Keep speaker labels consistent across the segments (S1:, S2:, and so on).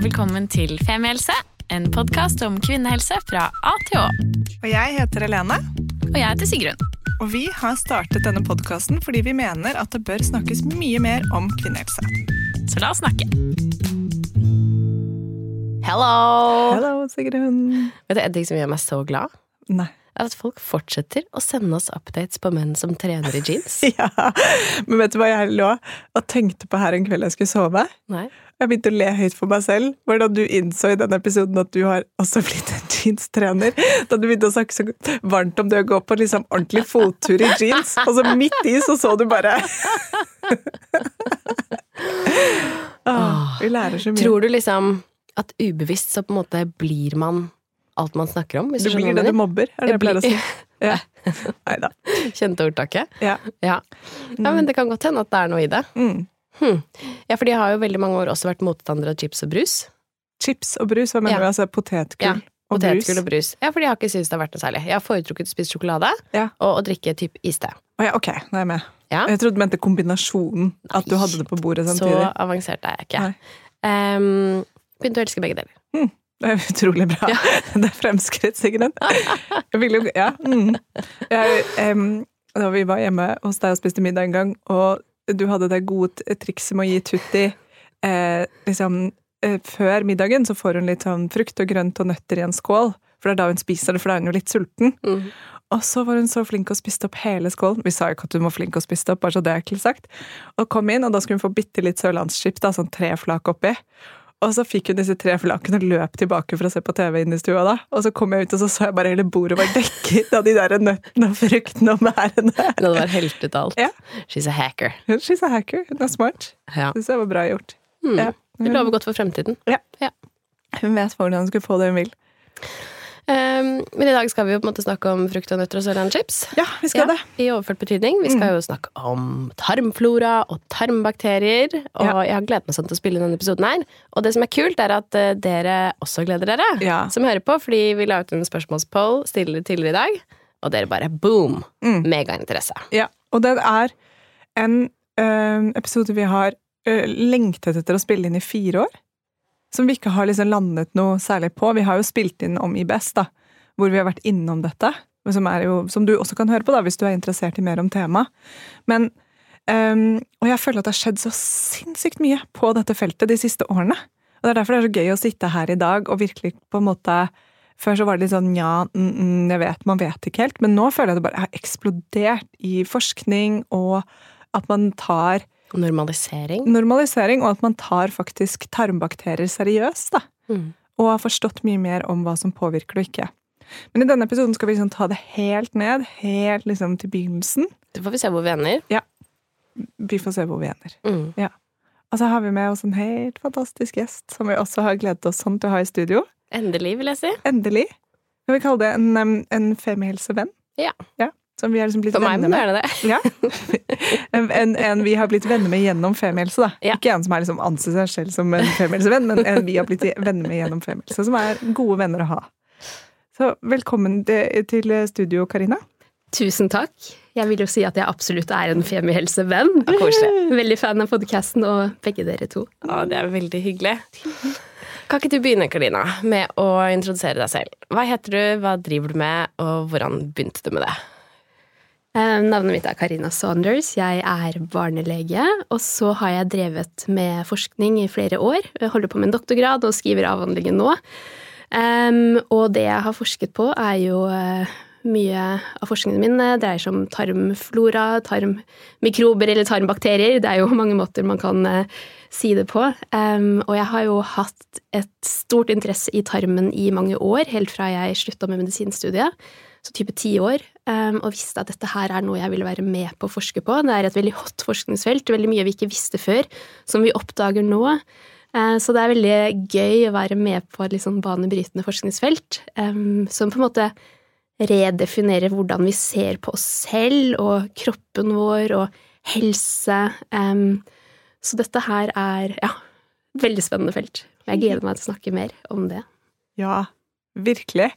S1: Og velkommen til Femihelse, en podkast om kvinnehelse fra A til Å.
S2: Og jeg heter Helene,
S1: Og jeg heter Sigrun.
S2: og vi har startet denne podkasten fordi vi mener at det bør snakkes mye mer om kvinnehelse.
S1: Så la oss snakke.
S3: Hello!
S2: Hello, Sigrun.
S3: Vet du en ting som gjør meg så glad?
S2: Nei.
S3: Er at folk fortsetter å sende oss updates på menn som trener i jeans.
S2: Ja, Men vet du hva jeg lå og tenkte på her en kveld jeg skulle sove?
S3: Nei.
S2: Jeg begynte å le høyt for meg selv. Hvordan du innså i denne episoden at du har også blitt en jeanstrener. Da du begynte å snakke så varmt om det å gå på liksom ordentlig fottur i jeans, og så midt i så så du bare ah, Vi lærer så mye.
S3: Tror du liksom at ubevisst så på en måte blir man alt man snakker om? Hvis
S2: du
S3: du
S2: blir det du mobber, er det jeg pleier å si. Ja. Nei da.
S3: Kjente ordtaket?
S2: Ja.
S3: Ja. ja, men det kan godt hende at det er noe i det.
S2: Mm.
S3: Hm. Ja, for de har jo veldig mange år også vært motstandere av chips og brus.
S2: Chips og brus, hva mener
S3: Ja.
S2: du? Altså potetgull
S3: Ja,
S2: og brus?
S3: Potetgull og brus. Ja, for de har ikke syntes det har vært noe særlig. Jeg har foretrukket å spise sjokolade
S2: Ja.
S3: og å drikke typ iste.
S2: Oh, ja, ok, nå er jeg med.
S3: Ja.
S2: Jeg trodde du mente kombinasjonen. At du hadde det på bordet
S3: Så
S2: samtidig.
S3: avansert er jeg ikke.
S2: Nei.
S3: Um, begynte å elske begge deler.
S2: Det er utrolig bra. Det er fremskritt, Sigrun. Ja. Mm. Jeg, um, da vi var hjemme hos deg og spiste middag en gang, og du hadde det gode trikset med å gi Tutti eh, liksom eh, Før middagen så får hun litt sånn frukt og grønt og nøtter i en skål. For det er da hun spiser det, for da er hun jo litt sulten.
S3: Mm.
S2: Og så var hun så flink og spiste opp hele skålen. Vi sa jo ikke at hun var flink og spiste opp, bare så det er ekkelt sagt. Og kom inn, og da skulle hun få bitte litt sørlandschips, sånn tre flak oppi. Og så fikk hun disse tre flakene og løp tilbake for å se på TV inne i stua. da. Og så kom jeg ut, og så så jeg bare hele bordet var dekket av de der nøttene og fruktene og bærene.
S3: Hun hadde vært helt ut alt.
S2: Ja.
S3: She's a hacker.
S2: She's a hacker. Hun er smart.
S3: Ja.
S2: Syns jeg var bra gjort.
S3: Mm.
S2: Ja.
S3: Det lover godt for fremtiden. Ja.
S2: Hun vet hvordan hun skulle få det hun vil.
S3: Um, men i dag skal vi jo på en måte snakke om frukt og nøtter og sørlandschips.
S2: Ja, vi skal
S3: Ja,
S2: det.
S3: I overført betydning. Vi skal jo snakke om tarmflora og tarmbakterier. Og
S2: Ja.
S3: jeg har gledet meg sånn til å spille denne episoden her. Og det som er kult, er at eh, dere også gleder dere,
S2: Ja.
S3: som hører på. Fordi vi la ut en spørsmålspoll tidligere i dag, og dere bare boom!
S2: Mm.
S3: Megainteresse.
S2: Ja, og det er en ø, episode vi har ø, lengtet etter å spille inn i fire år. Som vi ikke har liksom landet noe særlig på. Vi har jo spilt inn om IBS, da, hvor vi har vært innom dette. Som, jo, som du også kan høre på da, hvis du er interessert i mer om temaet. Men øhm, Og jeg føler at det har skjedd så sinnssykt mye på dette feltet de siste årene. Og Det er derfor det er så gøy å sitte her i dag og virkelig på en måte Før så var det litt sånn ja, mm, jeg vet, man vet ikke helt. Men nå føler jeg det bare har eksplodert i forskning, og at man tar
S3: Normalisering.
S2: normalisering, og at man tar faktisk tarmbakterier seriøst. da.
S3: Mm.
S2: Og har forstått mye mer om hva som påvirker det og ikke. Men i denne episoden skal vi liksom ta det helt ned, helt liksom til begynnelsen.
S3: Så får vi se hvor vi ender. Ja.
S2: Vi får se hvor vi ender.
S3: Mm.
S2: Og så har vi med oss en helt fantastisk gjest, som vi også har gledet oss sånn til å ha i studio.
S3: Endelig, vil jeg si.
S2: Endelig. Vi kalle det en, en femihelsevenn?
S3: Ja.
S2: Som vi har liksom blitt
S3: For meg
S2: venner
S3: må
S2: med.
S3: det gjerne det.
S2: Ja. En, en, en vi har blitt venner med gjennom femihelse, da.
S3: Ja.
S2: Ikke en som er liksom anser seg selv som en femihelsevenn, men en vi har blitt venner med gjennom femihelse, som er gode venner å ha. Så velkommen til studio, Karina.
S4: Tusen takk. Jeg vil jo si at jeg absolutt er en femihelsevenn. Veldig fan av podkasten og begge dere to.
S3: Ja, det er veldig hyggelig. Kan ikke du begynne, Karina, med å introdusere deg selv? Hva heter du, hva driver du med, og hvordan begynte du med det?
S4: Eh, Navnet mitt er Karina Saunders. Jeg er barnelege. Og så har jeg drevet med forskning i flere år. Jeg holder på med en doktorgrad og skriver avhandlingen nå. Og det jeg har forsket på, er jo eh, mye av forskningen min eh, dreier seg om tarmflora, tarmmikrober eller tarmbakterier. Det er jo mange måter man kan si det på. Um, og jeg har jo hatt et stort interesse i tarmen i mange år, helt fra jeg slutta med medisinstudiet. så type ti år, um, og visste at dette her er noe jeg ville være med på å forske på. Det er et veldig hot forskningsfelt, veldig mye vi ikke visste før, som vi oppdager nå. Uh, så det er veldig gøy å være med på et litt sånn banebrytende forskningsfelt, um, som på en måte redefinere hvordan vi ser på oss selv og kroppen vår og helse. Um, så dette her er, ja, veldig spennende felt. Jeg gleder meg til å snakke mer om det.
S2: Ja, virkelig.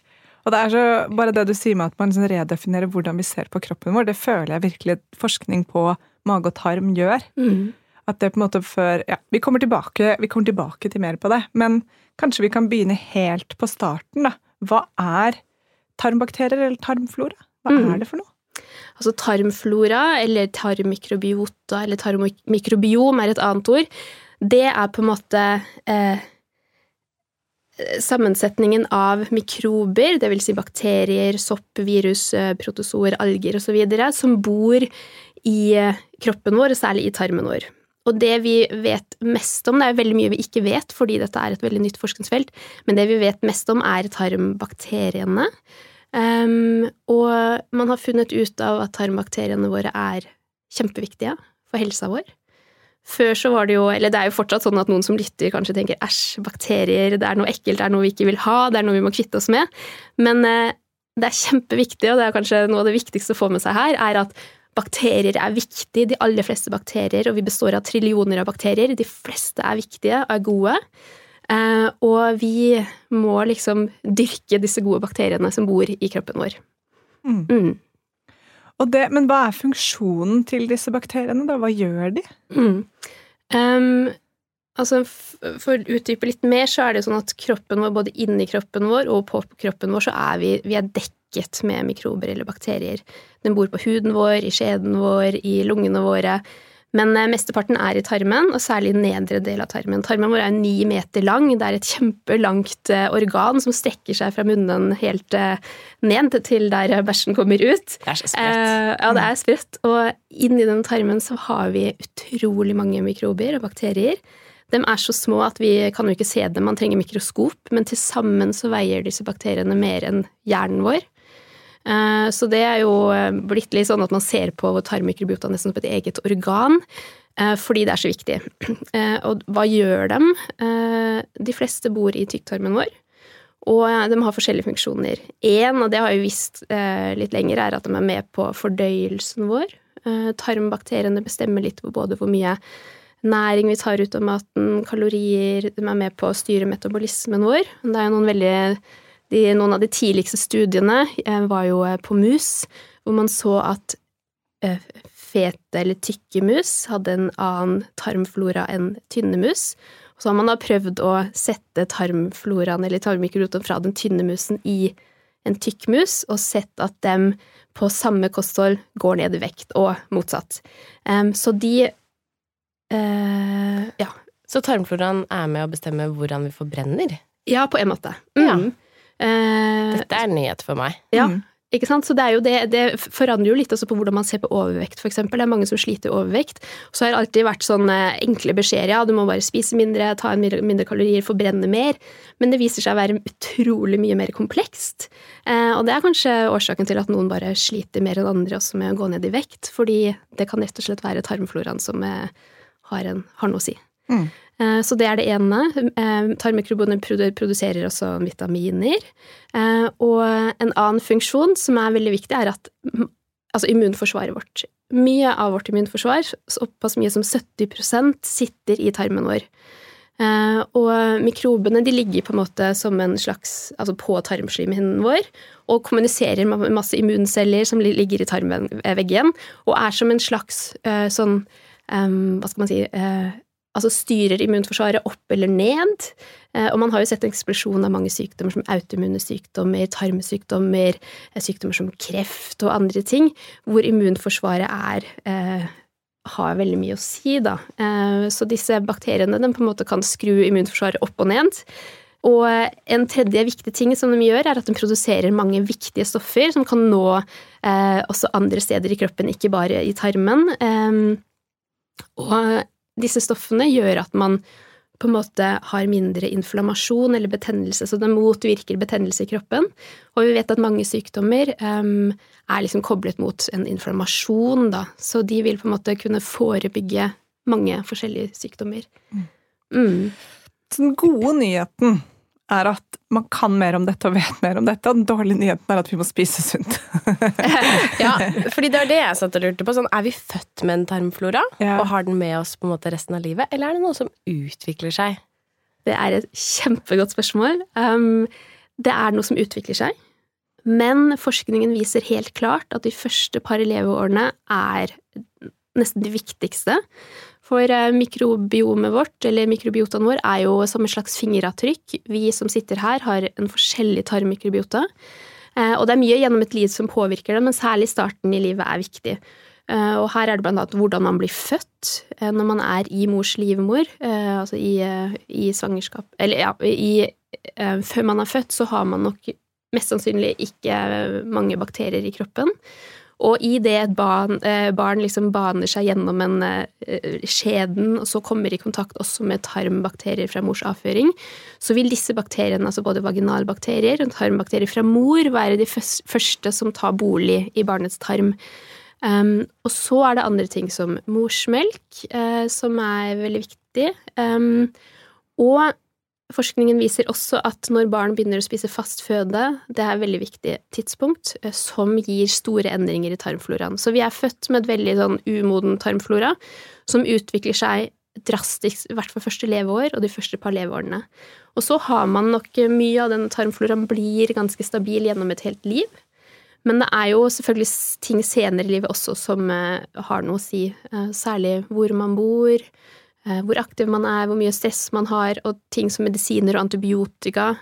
S2: Og det er så, bare det du sier med at man liksom redefinerer hvordan vi ser på kroppen vår, det føler jeg virkelig forskning på mage og tarm gjør.
S4: Mm.
S2: At det på en måte før Ja, vi kommer, tilbake, vi kommer tilbake til mer på det, men kanskje vi kan begynne helt på starten, da. Hva er tarmbakterier eller tarmflora? Hva
S4: Mm.
S2: er det for noe?
S4: Altså tarmflora, eller tarmmikrobiota, eller tarmmikrobiom er et annet ord. Det er på en måte eh, sammensetningen av mikrober, vil si bakterier, sopp, virus, eh, protozoer, alger osv., som bor i eh, kroppen vår, og særlig i tarmen vår. Og det vi vet mest om, det er veldig mye vi ikke vet, fordi dette er et veldig nytt forskningsfelt, men det vi vet mest om, er tarmbakteriene. Um, og man har funnet ut av at tarmbakteriene våre er kjempeviktige for helsa vår. Før så var det jo, eller det er jo fortsatt sånn at noen som lytter kanskje tenker æsj, bakterier, det er noe ekkelt, det er noe vi ikke vil ha, det er noe vi må kvitte oss med. Men uh, det er kjempeviktig, og det er kanskje noe av det viktigste å få med seg her, er at bakterier er viktig, de aller fleste bakterier, og vi består av trillioner av bakterier. De fleste er viktige er gode. Eh, og vi må liksom dyrke disse gode bakteriene som bor i kroppen vår.
S2: Mm.
S4: Mm.
S2: Og det, men hva er funksjonen til disse bakteriene, da? Hva gjør de?
S4: Mm. Um, altså, for å utdype litt mer, så er det sånn at kroppen vår, både inni kroppen vår og på kroppen vår, så er vi, vi er dekket med mikrober eller bakterier. Den bor på huden vår, i skjeden vår, i lungene våre. Men eh, mesteparten er i tarmen, og særlig i nedre del av tarmen. Tarmen vår er ni meter lang. Det er et kjempelangt eh, organ som strekker seg fra munnen helt eh, ned til der bæsjen kommer ut.
S3: Det er så sprøtt.
S4: Ja, det er sprøtt. Og inni den tarmen så har vi utrolig mange mikrober og bakterier. De er så små at vi kan jo ikke se dem, man trenger mikroskop, men til sammen så veier disse bakteriene mer enn hjernen vår. Eh, Så det er jo eh, blitt litt sånn at man ser på tarmmikrobiota nesten som et eget organ, eh, fordi det er så viktig. Og hva gjør dem? De fleste bor i tykktarmen vår. Og de har forskjellige funksjoner. Én, og det har vi visst litt lenger, er at de er med på fordøyelsen vår. Tarmbakteriene bestemmer litt på både hvor mye næring vi tar ut av maten, kalorier De er med på å styre metabolismen vår. Det er jo noen veldig de, Noen av de tidligste studiene eh, var jo eh, på mus, hvor man så at eh, fete eller tykke mus hadde en annen tarmflora enn tynne mus. Så har man da prøvd å sette tarmfloraen eller tarmmikrobiota fra den tynne musen i en tykk mus, og sett at dem på samme kosthold går ned i vekt, og motsatt. Um, så de uh, Ja.
S3: Så tarmfloraen er med å bestemme hvordan vi forbrenner?
S4: Ja, på en måte.
S3: Ja.
S4: Eh,
S3: Dette er en nyhet for meg.
S4: Ja,
S2: Mm.
S4: ikke sant? Så det, er jo det, det forandrer jo litt også på hvordan man ser på overvekt, for eksempel. Det er mange som sliter med overvekt. Så har det alltid vært sånne enkle beskjeder. Ja, du må bare spise mindre, ta inn mindre, mindre kalorier, forbrenne mer. Men det viser seg å være utrolig mye mer komplekst. Eh, og det er kanskje årsaken til at noen bare sliter mer enn andre også med å gå ned i vekt. Fordi det kan rett og slett være tarmfloraen som eh, har, en, har noe å si.
S2: Mm.
S4: Eh, Så det er det ene. Eh, produserer også vitaminer. Eh, Og en annen funksjon som er veldig viktig, er at altså immunforsvaret vårt Mye av vårt immunforsvar, såpass mye som 70% sitter i tarmen vår. Og mikrobene de ligger på en måte som en slags Altså på tarmslimhinnen vår og kommuniserer med masse immunceller som ligger i tarmveggen, og er som en slags sånn Hva skal man si altså styrer immunforsvaret opp eller ned. Eh, Og man har jo sett en eksplosjon av mange sykdommer som autoimmune sykdommer, tarmsykdommer, eh, sykdommer som kreft og andre ting, hvor immunforsvaret er eh, har veldig mye å si, da. Så disse bakteriene de på en måte kan skru immunforsvaret opp og ned. Og en tredje viktig ting som de gjør, er at de produserer mange viktige stoffer som kan nå også andre steder i kroppen, ikke bare i tarmen. Og disse stoffene gjør at man på en måte har mindre inflammasjon eller betennelse, så det motvirker betennelse i kroppen. Og vi vet at mange sykdommer um, er liksom koblet mot en inflammasjon, da, så de vil på en måte kunne forebygge mange forskjellige sykdommer. Mm.
S2: Den gode nyheten er at man kan mer om dette og vet mer om dette, og den dårlige nyheten er at vi må spise sunt.
S3: ja, fordi det var det jeg satt og lurte på. Sånn, er vi født med en tarmflora
S2: Ja.
S3: og har den med oss på en måte resten av livet, eller er det noe som utvikler seg?
S4: Det er et kjempegodt spørsmål. Um, det er noe som utvikler seg. Men forskningen viser helt klart at de første par leveårene er nesten de viktigste. For eh, mikrobiomet vårt, eller mikrobiotaen vår, er jo som et slags fingeravtrykk. Vi som sitter her, har en forskjellig tarmmikrobiota. Eh, Og det er mye gjennom et liv som påvirker det, men særlig starten i livet er viktig. Eh, Og her er det blant annet hvordan man blir født når man er i mors livmor, altså i, i svangerskap Eller ja, i, før man er født, så har man nok mest sannsynlig ikke mange bakterier i kroppen. Og i det et barn, eh, barn liksom baner seg gjennom en eh, skjeden, og så kommer i kontakt også med tarmbakterier fra mors avføring, så vil disse bakteriene, altså både vaginalbakterier og tarmbakterier fra mor, være de første som tar bolig i barnets tarm. Um, og så er det andre ting som morsmelk, uh, som er veldig viktig. Um, og forskningen viser også at når barn begynner å spise fast føde, det er et veldig viktig tidspunkt, eh, som gir store endringer i tarmfloraen. Så vi er født med et veldig sånn umoden tarmflora, som utvikler seg drastisk, i hvert fall første leveår og de første par leveårene. Og så har man nok mye av den tarmfloraen blir ganske stabil gjennom et helt liv. Men det er jo selvfølgelig ting senere i livet også som eh, har noe å si. Eh, særlig hvor man bor, eh, hvor aktiv man er, hvor mye stress man har, og ting som medisiner og antibiotika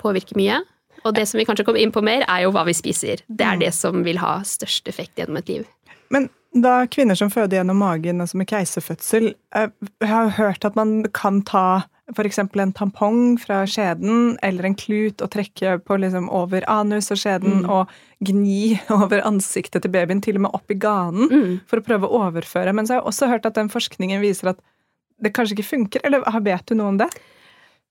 S4: påvirker mye. Og det som vi kanskje kommer inn på mer, er jo hva vi spiser. Det er det som vil ha størst effekt gjennom et liv.
S2: Men da kvinner som føder gjennom magen, altså med keiserfødsel eh, Jeg har hørt at man kan ta f.eks. en tampong fra skjeden eller en klut og trekke på liksom over anus og skjeden
S4: Mm.
S2: og gni over ansiktet til babyen, til og med opp i ganen,
S4: Mm.
S2: for å prøve å overføre. Men så har jeg også hørt at den forskningen viser at det kanskje ikke funker. Eller vet du noe om det?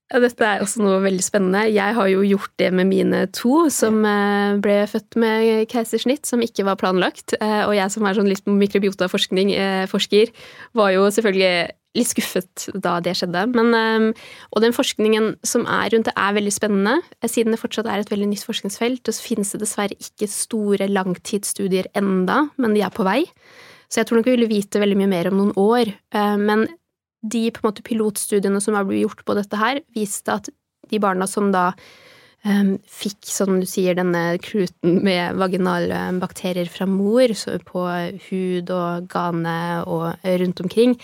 S4: Ja, Dette er også noe veldig spennende. Jeg har jo gjort det med mine to, som eh, ble født med keisersnitt, som ikke var planlagt. Eh, Og jeg som er sånn litt mikrobiotaforsker, eh, var jo selvfølgelig litt skuffet da det skjedde. Men, og den forskningen som er rundt det, er veldig spennende. Siden det fortsatt er et veldig nytt forskningsfelt, så finnes det dessverre ikke store langtidsstudier enda, men de er på vei. Så jeg tror nok vi vil vite veldig mye mer om noen år. Men de måte pilotstudiene som har blitt gjort på dette her, viste at de barna som da um, fikk, som du sier, denne kluten med vaginale bakterier fra mor på hud og gane og rundt omkring,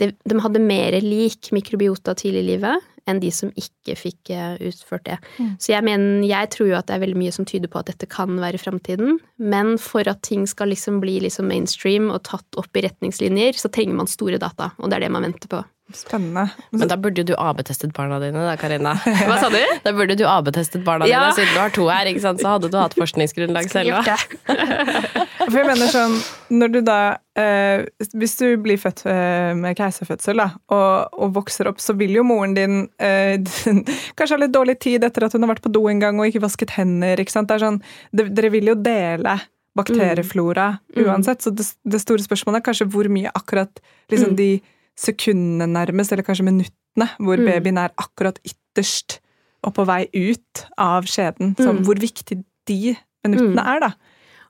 S4: de, de hadde mer lik mikrobiota tidlig i livet enn de som ikke fikk eh, utført det. Så jeg mener, jeg tror jo at det er veldig mye som tyder på at dette kan være framtiden, men for at ting skal liksom bli liksom mainstream og tatt opp i retningslinjer, så trenger man store data, og det er det man venter på.
S2: Spennende.
S3: Men da burde jo du AB-testet barna dine, da, Karina.
S4: Hva sa du?
S3: Da burde du AB-testet barna
S4: Ja.
S3: dine, siden du har to her, ikke sant? så hadde du hatt forskningsgrunnlag selv.
S2: For jeg mener sånn, når du da eh, Hvis du blir født eh, med keiserfødsel da, og, og vokser opp, så vil jo moren din eh, kanskje ha litt dårlig tid etter at hun har vært på do en gang og ikke vasket hender. ikke sant? Det er sånn, det, dere vil jo dele bakterieflora
S4: Mm.
S2: uansett, så det, det store spørsmålet er kanskje hvor mye akkurat liksom,
S4: Mm.
S2: de sekundene nærmest, eller kanskje minuttene, hvor
S4: Mm.
S2: babyen er akkurat ytterst og på vei ut av skjeden. Så
S4: Mm.
S2: hvor viktig de minuttene
S4: Mm.
S2: er, da.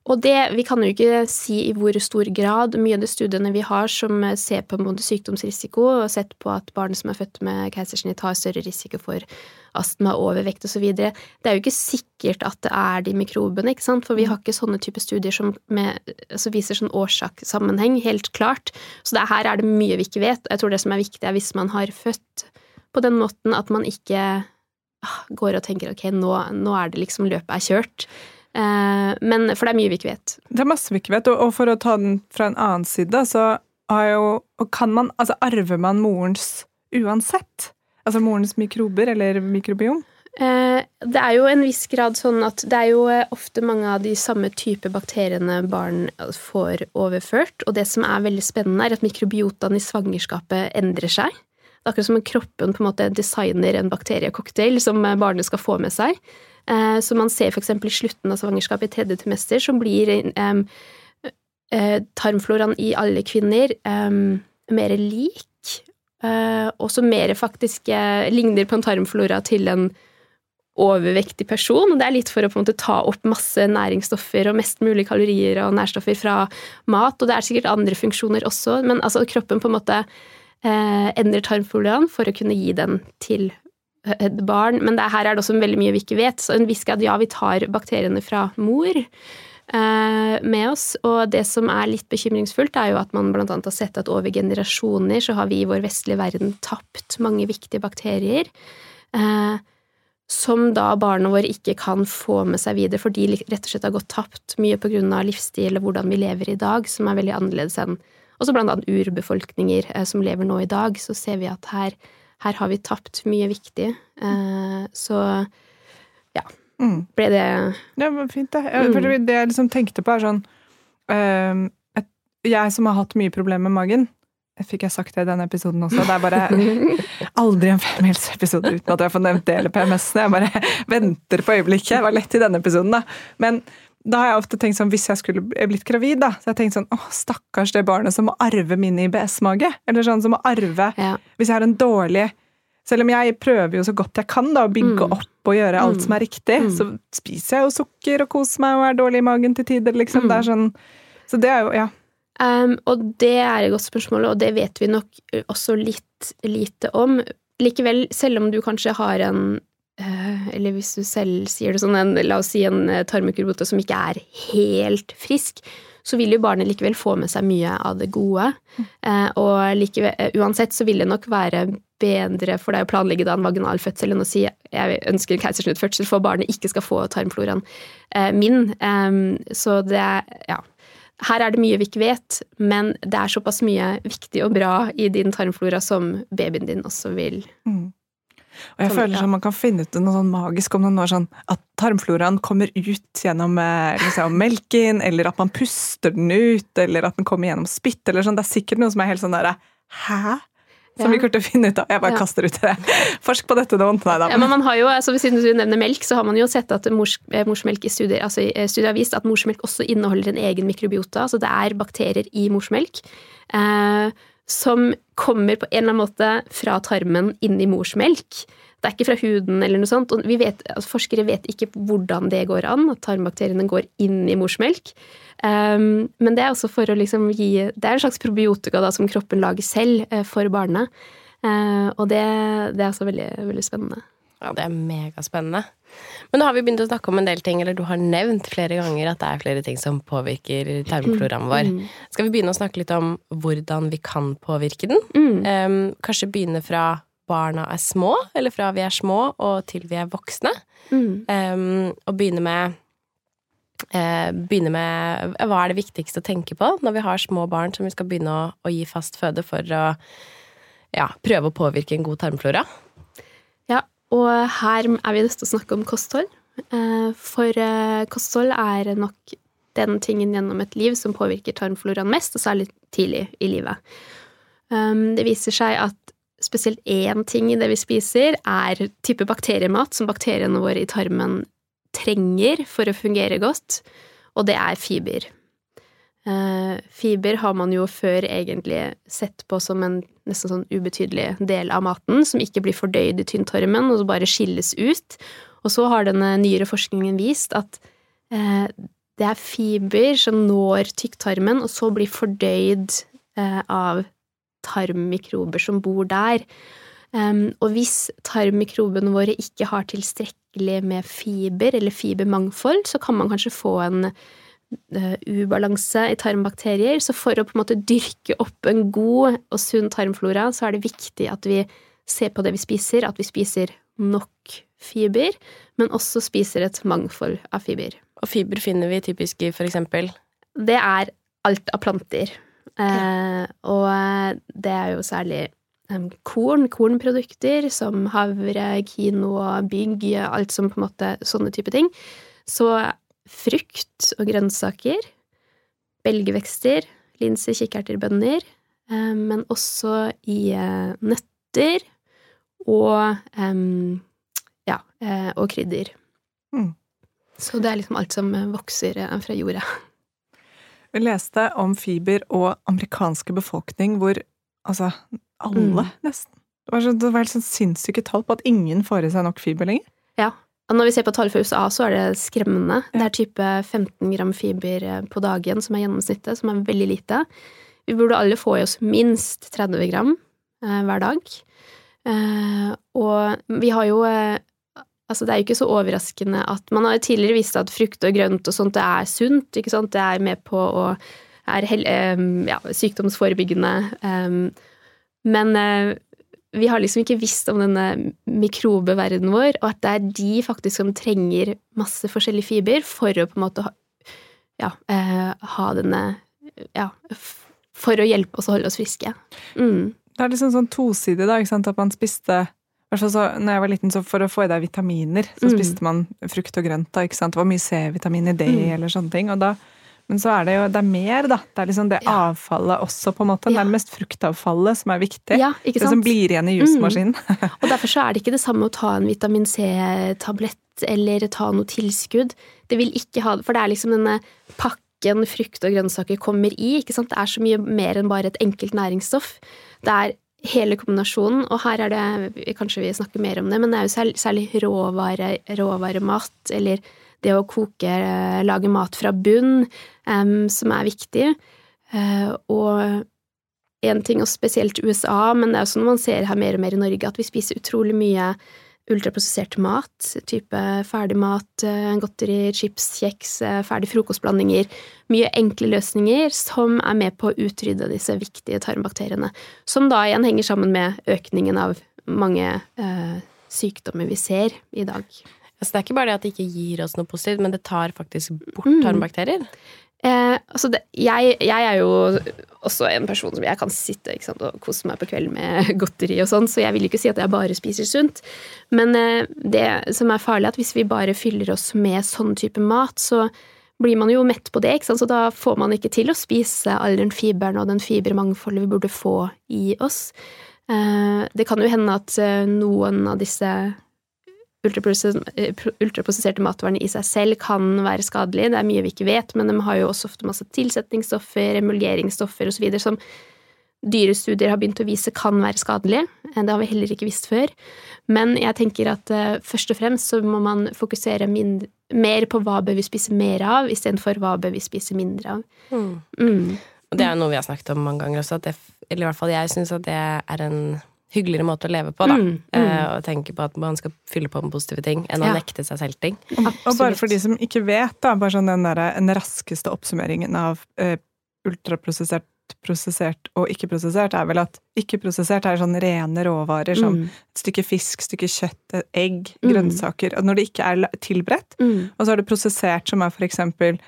S4: Og det, vi kan jo ikke si i hvor stor grad. Mye av de studiene vi har som ser på både sykdomsrisiko, og sett på at barn som er født med keisersnitt har større risiko for astma, overvekt osv. Det er jo ikke sikkert at det er de mikrobene, ikke sant? for vi har ikke sånne type studier som med, altså viser sånn årsakssammenheng, helt klart. Så det, her er det mye vi ikke vet. Jeg tror det som er viktig, er hvis man har født på den måten at man ikke ah, går og tenker ok, nå, nå er det liksom løpet er kjørt. Eh, men, for det er mye vi ikke vet.
S2: Det er masse vi ikke vet, og, for å ta den fra en annen side, så har jo og kan man, altså Arver man morens uansett? Altså morens mikrober eller mikrobiom?
S4: Eh, Det er jo en viss grad sånn at det er jo eh, ofte mange av de samme type bakteriene barn får overført, og det som er veldig spennende, er at mikrobiotaen i svangerskapet endrer seg. Det er akkurat som om kroppen på en måte designer en bakteriecocktail som barnet skal få med seg. Eh, så man ser f.eks. i slutten av svangerskapet, i tredje trimester, så blir um, tarmfloraen i alle kvinner mer lik. Og som mer faktisk ligner på en tarmflora til en overvektig person. Det er litt for å på en måte ta opp masse næringsstoffer og mest mulig kalorier og nærstoffer fra mat. Og det er sikkert andre funksjoner også, men altså kroppen på en måte eh, endrer tarmfloraen for å kunne gi den til barn. Men det, her er det også veldig mye vi ikke vet. Så en viss grad, ja, vi tar bakteriene fra mor eh, med oss. Og det som er litt bekymringsfullt, er jo at man annet har sett at over generasjoner så har vi i vår vestlige verden tapt mange viktige bakterier. Eh, som da barna våre ikke kan få med seg videre, for de rett og slett har gått tapt mye av livsstil og hvordan vi lever i dag, som er veldig annerledes enn også annet urbefolkninger eh, som lever nå i dag, så ser vi at her, her har vi tapt mye viktig. Eh, så ja.
S2: Mm.
S4: Ble det
S2: Det men fint, det. Jeg,
S4: Mm.
S2: det jeg liksom tenkte på, er sånn eh, et, Jeg som har hatt mye problemer med magen Fikk jeg sagt det i denne episoden også? Det er bare aldri en femmilsepisode uten at jeg får nevnt det eller PMS-ene. Jeg bare venter på øyeblikket. Det var lett i denne episoden, da. Men da har jeg ofte tenkt sånn, hvis jeg skulle blitt gravid, da, så har jeg tenkt sånn åh, stakkars det barnet som må arve min IBS-mage. Eller sånn som må arve
S4: Ja.
S2: Hvis jeg har en dårlig Selv om jeg prøver jo så godt jeg kan da, å bygge
S4: Mm.
S2: opp og gjøre alt
S4: Mm.
S2: som er riktig,
S4: Mm.
S2: så spiser jeg jo sukker og koser meg og er dårlig i magen til tider, liksom.
S4: Mm.
S2: Det er sånn Så det er jo Ja.
S4: Um, og det er et godt spørsmål, og det vet vi nok også litt lite om. Likevel, selv om du kanskje har en Eller hvis du selv sier det sånn, en, la oss si en uh, som ikke er helt frisk, så vil jo barnet likevel få med seg mye av det gode. Uh, og likevel, uansett så vil det nok være bedre for deg å planlegge da en vaginal fødsel enn å si jeg ønsker keisersnittfødsel for barnet ikke skal få tarmfloraen min. Um, så det Ja. Her er det mye vi ikke vet, men det er såpass mye viktig og bra i din tarmflora som babyen din også vil.
S2: Mm. Og jeg
S4: Sånn,
S2: føler som man kan finne ut noe sånn magisk om noen år, sånn at tarmfloraen kommer ut gjennom liksom, melken, eller at man puster den ut, eller at den kommer gjennom spytt, eller sånn. Det er sikkert noe som er helt sånn derre Hæ? Som
S4: Ja.
S2: vi kommer til å finne ut av. Jeg bare
S4: Ja.
S2: kaster ut det. Forsk på dette noen. Nei da.
S4: Ja, men man har jo, altså Siden du nevner melk, så har man jo sett at mors, eh, morsmelk i studier, altså eh, studier har vist at morsmelk også inneholder en egen mikrobiota. Altså det er bakterier i morsmelk eh, som kommer på en eller annen måte fra tarmen inn i morsmelk. Det er ikke fra huden eller noe sånt. Og vet, altså forskere vet ikke hvordan det går an, at tarmbakteriene går inn i morsmelk. Um, men det er også for å liksom gi Det er en slags probiotika da, som kroppen lager selv eh, for barnet. Uh, og det, det er også veldig, veldig spennende.
S3: Ja, det er megaspennende. Men nå har vi begynt å snakke om en del ting, eller du har nevnt flere ganger at det er flere ting som påvirker tarmprogrammet vår.
S4: Mm.
S3: Skal vi begynne å snakke litt om hvordan vi kan påvirke den?
S4: Mm.
S3: Um, kanskje begynne fra barna er små, eller fra vi er små og til vi er voksne.
S4: Mm.
S3: Um, og begynne med eh, Begynne med hva er det viktigste å tenke på når vi har små barn som vi skal begynne å, å gi fast føde for å ja, prøve å påvirke en god tarmflora?
S4: Og her er vi nødt til å snakke om kosthold. Eh, For eh, kosthold er nok den tingen gjennom et liv som påvirker tarmfloraen mest, og særlig tidlig i livet. Um, Det viser seg at spesielt én ting i det vi spiser, er type bakteriemat som bakteriene våre i tarmen trenger for å fungere godt, og det er fiber. Eh, Fiber har man jo før egentlig sett på som en nesten sånn ubetydelig del av maten, som ikke blir fordøyd i tynntarmen, og bare skilles ut. Og så har denne nyere forskningen vist at eh, det er fiber som når tykktarmen, og så blir fordøyd eh, av tarmmikrober som bor der. Um, og hvis tarmmikrobene våre ikke har tilstrekkelig med fiber eller fibermangfold, så kan man kanskje få en ubalanse i tarmbakterier. Så for å på en måte dyrke opp en god og sunn tarmflora, så er det viktig at vi ser på det vi spiser, at vi spiser nok fiber, men også spiser et mangfold av fiber.
S3: Og fiber finner vi typisk i for eksempel
S4: Det er alt av planter. Eh, og det er jo særlig em, korn, kornprodukter som havre, quinoa, bygg, alt som på en måte sånne type ting. Så frukt og grønnsaker, belgvekster, linser, kikkerter, bønner, eh, men også i eh, nøtter og ja, eh, og krydder.
S2: Mm.
S4: Så det er liksom alt som vokser fra jorda.
S2: Vi leste om fiber og amerikanske befolkning hvor altså alle,
S4: Mm.
S2: nesten Det var, så, det var helt sånn sinnssyke tall på at ingen får i seg nok fiber lenger.
S4: Ja. Når vi ser på tall fra USA, så er det skremmende.
S2: Ja.
S4: Det er type 15 gram fiber eh, på dagen som er gjennomsnittet, som er veldig lite. Vi burde alle få i oss minst 30 gram eh, hver dag. Eh, og vi har jo eh, Altså, det er jo ikke så overraskende at Man har jo tidligere visst at frukt og grønt og sånt det er sunt, ikke sant. Det er med på å er hel, eh, ja, sykdomsforebyggende. eh, men vi har liksom ikke visst om denne mikrobeverdenen vår, og at det er de faktisk som trenger masse forskjellig fiber for å på en måte ha, ja, eh, ha denne Ja, for å hjelpe oss å holde oss friske. Mm.
S2: Det er liksom sånn tosidig, da, ikke sant, at man spiste så, når jeg var liten, så For å få i deg vitaminer, så
S4: Mm.
S2: spiste man frukt og grønt. da, ikke sant? Det var mye C-vitamin i det,
S4: Mm.
S2: eller sånne ting. og da men så er det jo det er mer, da. Det er liksom det
S4: Ja.
S2: avfallet også, på en måte.
S4: Ja.
S2: Nærmest fruktavfallet som er viktig.
S4: Ja,
S2: det som blir igjen i jusmaskinen.
S4: Og derfor så er det ikke det samme å ta en vitamin C-tablett eller ta noe tilskudd. Det vil ikke ha For det er liksom denne pakken frukt og grønnsaker kommer i. ikke sant? Det er så mye mer enn bare et enkelt næringsstoff. Det er hele kombinasjonen, og her er det Kanskje vi snakker mer om det, men det er jo særlig, særlig råvare, råvaremat, eller det å koke, eh, lage mat fra bunn, som er viktig. Eh, og en ting, og spesielt USA, men det er også når man ser her mer og mer i Norge, at vi spiser utrolig mye ultraprosessert mat. Type ferdigmat, eh, godteri, chips, kjeks, ferdig frokostblandinger. Mye enkle løsninger som er med på å utrydde disse viktige tarmbakteriene. Som da igjen henger sammen med økningen av mange eh, sykdommer vi ser i dag.
S3: Altså, det er ikke bare det at det ikke gir oss noe positivt, men det tar faktisk bort
S4: Mm.
S3: tarmbakterier.
S4: Eh, altså det, jeg, jeg er jo også en person som jeg kan sitte ikke sant, og kose meg på kvelden med godteri og sånn, så jeg vil ikke si at jeg bare spiser sunt. Men eh, det som er farlig, er at hvis vi bare fyller oss med sånn type mat, så blir man jo mett på det, så da får man ikke til å spise all den fiberen og den fibermangfoldet vi burde få i oss. Eh, det kan jo hende at eh, noen av disse ultraprosesserte matvarene i seg selv kan være skadelige. Det er mye vi ikke vet, men de har jo også ofte masse tilsetningsstoffer, emulgeringsstoffer osv. som dyrestudier har begynt å vise kan være skadelige. Eh, Det har vi heller ikke visst før. Men jeg tenker at eh, først og fremst så må man fokusere mindre, mer på hva bør vi spise mer av, istedenfor hva bør vi spise mindre av. Mm.
S3: Og det er noe vi har snakket om mange ganger også, at det, eller i hvert fall jeg syns at det er en hyggeligere måte å leve på, da.
S4: Mm, mm.
S3: Eh, og tenke på at man skal fylle på med positive ting, enn å
S4: Ja.
S3: nekte seg selv ting.
S2: Og, og bare for de som ikke vet, da, bare sånn den, der, den raskeste oppsummeringen av eh, ultraprosessert, prosessert og ikke-prosessert, er vel at ikke-prosessert er sånn rene råvarer som
S4: Mm.
S2: et stykke fisk, stykke kjøtt, et egg,
S4: Mm.
S2: grønnsaker. Når det ikke er tilberedt,
S4: Mm.
S2: og så er det prosessert, som er for eksempel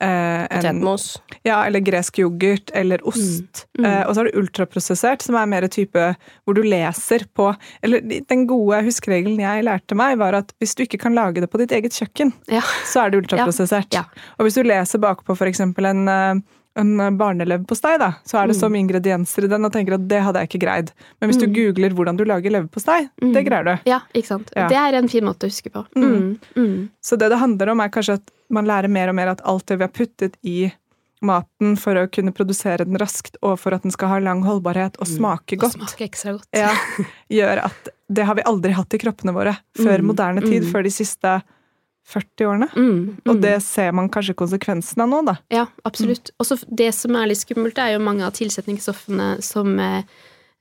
S2: eh, en,
S3: Potetmos.
S2: ja, eller gresk yoghurt eller ost.
S4: Mm. Mm.
S2: Eh, og så har du ultraprosessert, som er mer type hvor du leser på Eller den gode huskeregelen jeg lærte meg, var at hvis du ikke kan lage det på ditt eget kjøkken,
S4: Ja.
S2: så er det ultraprosessert.
S4: Ja.
S2: Og hvis du leser bakpå eksempel en, eh, en barneleverpostei, da, så er det
S4: Mm.
S2: så mye ingredienser i den og tenker at det hadde jeg ikke greid. Men hvis du
S4: Mm.
S2: googler hvordan du lager leverpostei,
S4: Mm.
S2: det greier du.
S4: Ja, ikke sant.
S2: Ja.
S4: Det er en fin måte å huske på.
S2: Mm.
S4: Mm. Mm.
S2: Så det det handler om, er kanskje at man lærer mer og mer at alt det vi har puttet i maten for å kunne produsere den raskt, og for at den skal ha lang holdbarhet og smake
S4: Og
S2: godt,
S4: ekstra godt.
S2: ja, gjør at det har vi aldri hatt i kroppene våre før moderne tid, før de siste 40 årene.
S4: Mm.
S2: Og
S4: Mm.
S2: det ser man kanskje konsekvensen av nå, da.
S4: Ja, absolutt. Og det som er litt skummelt, er jo mange av tilsetningsstoffene som eh,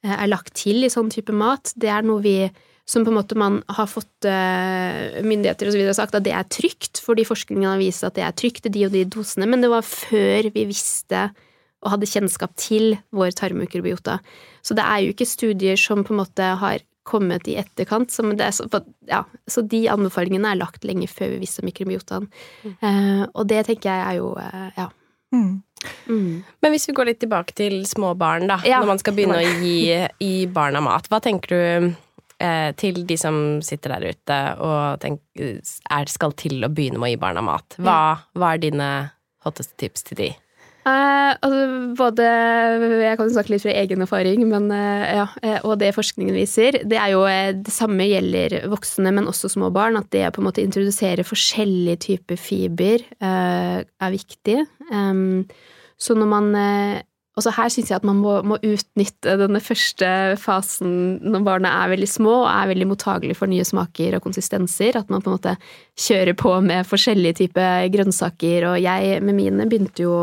S4: er lagt til i sånn type mat. Det er noe vi som på en måte man har fått eh, myndigheter og så videre sagt at det er trygt, fordi forskningen har vist at det er trygt i de og de dosene, men det var før vi visste og hadde kjennskap til vår tarmmikrobiota. Så det er jo ikke studier som på en måte har kommet i etterkant. Er så, for- ja, så de anbefalingene er lagt lenge før vi visste om mikrobiotaen. Eh, og det tenker jeg er jo eh, ja.
S2: Mm.
S4: Mm.
S3: Men hvis vi går litt tilbake til små barn, da.
S4: Ja.
S3: Når man skal begynne å gi, gi barna mat. Hva tenker du eh, til de som sitter der ute og tenker, er, skal til å begynne med å gi barna mat? Hva, hva er dine hotteste tips til de?
S4: Eh, altså, både Jeg kan snakke litt fra egen erfaring, men eh, ja, eh, og det forskningen viser. Det er jo eh, det samme gjelder voksne, men også små barn. At det å på en måte introdusere forskjellige typer fiber eh, er viktig. Så når man eh, også her syns jeg at man må, må utnytte denne første fasen når barna er veldig små og er veldig mottagelige for nye smaker og konsistenser. At man på en måte kjører på med forskjellige typer grønnsaker. Og jeg med mine begynte jo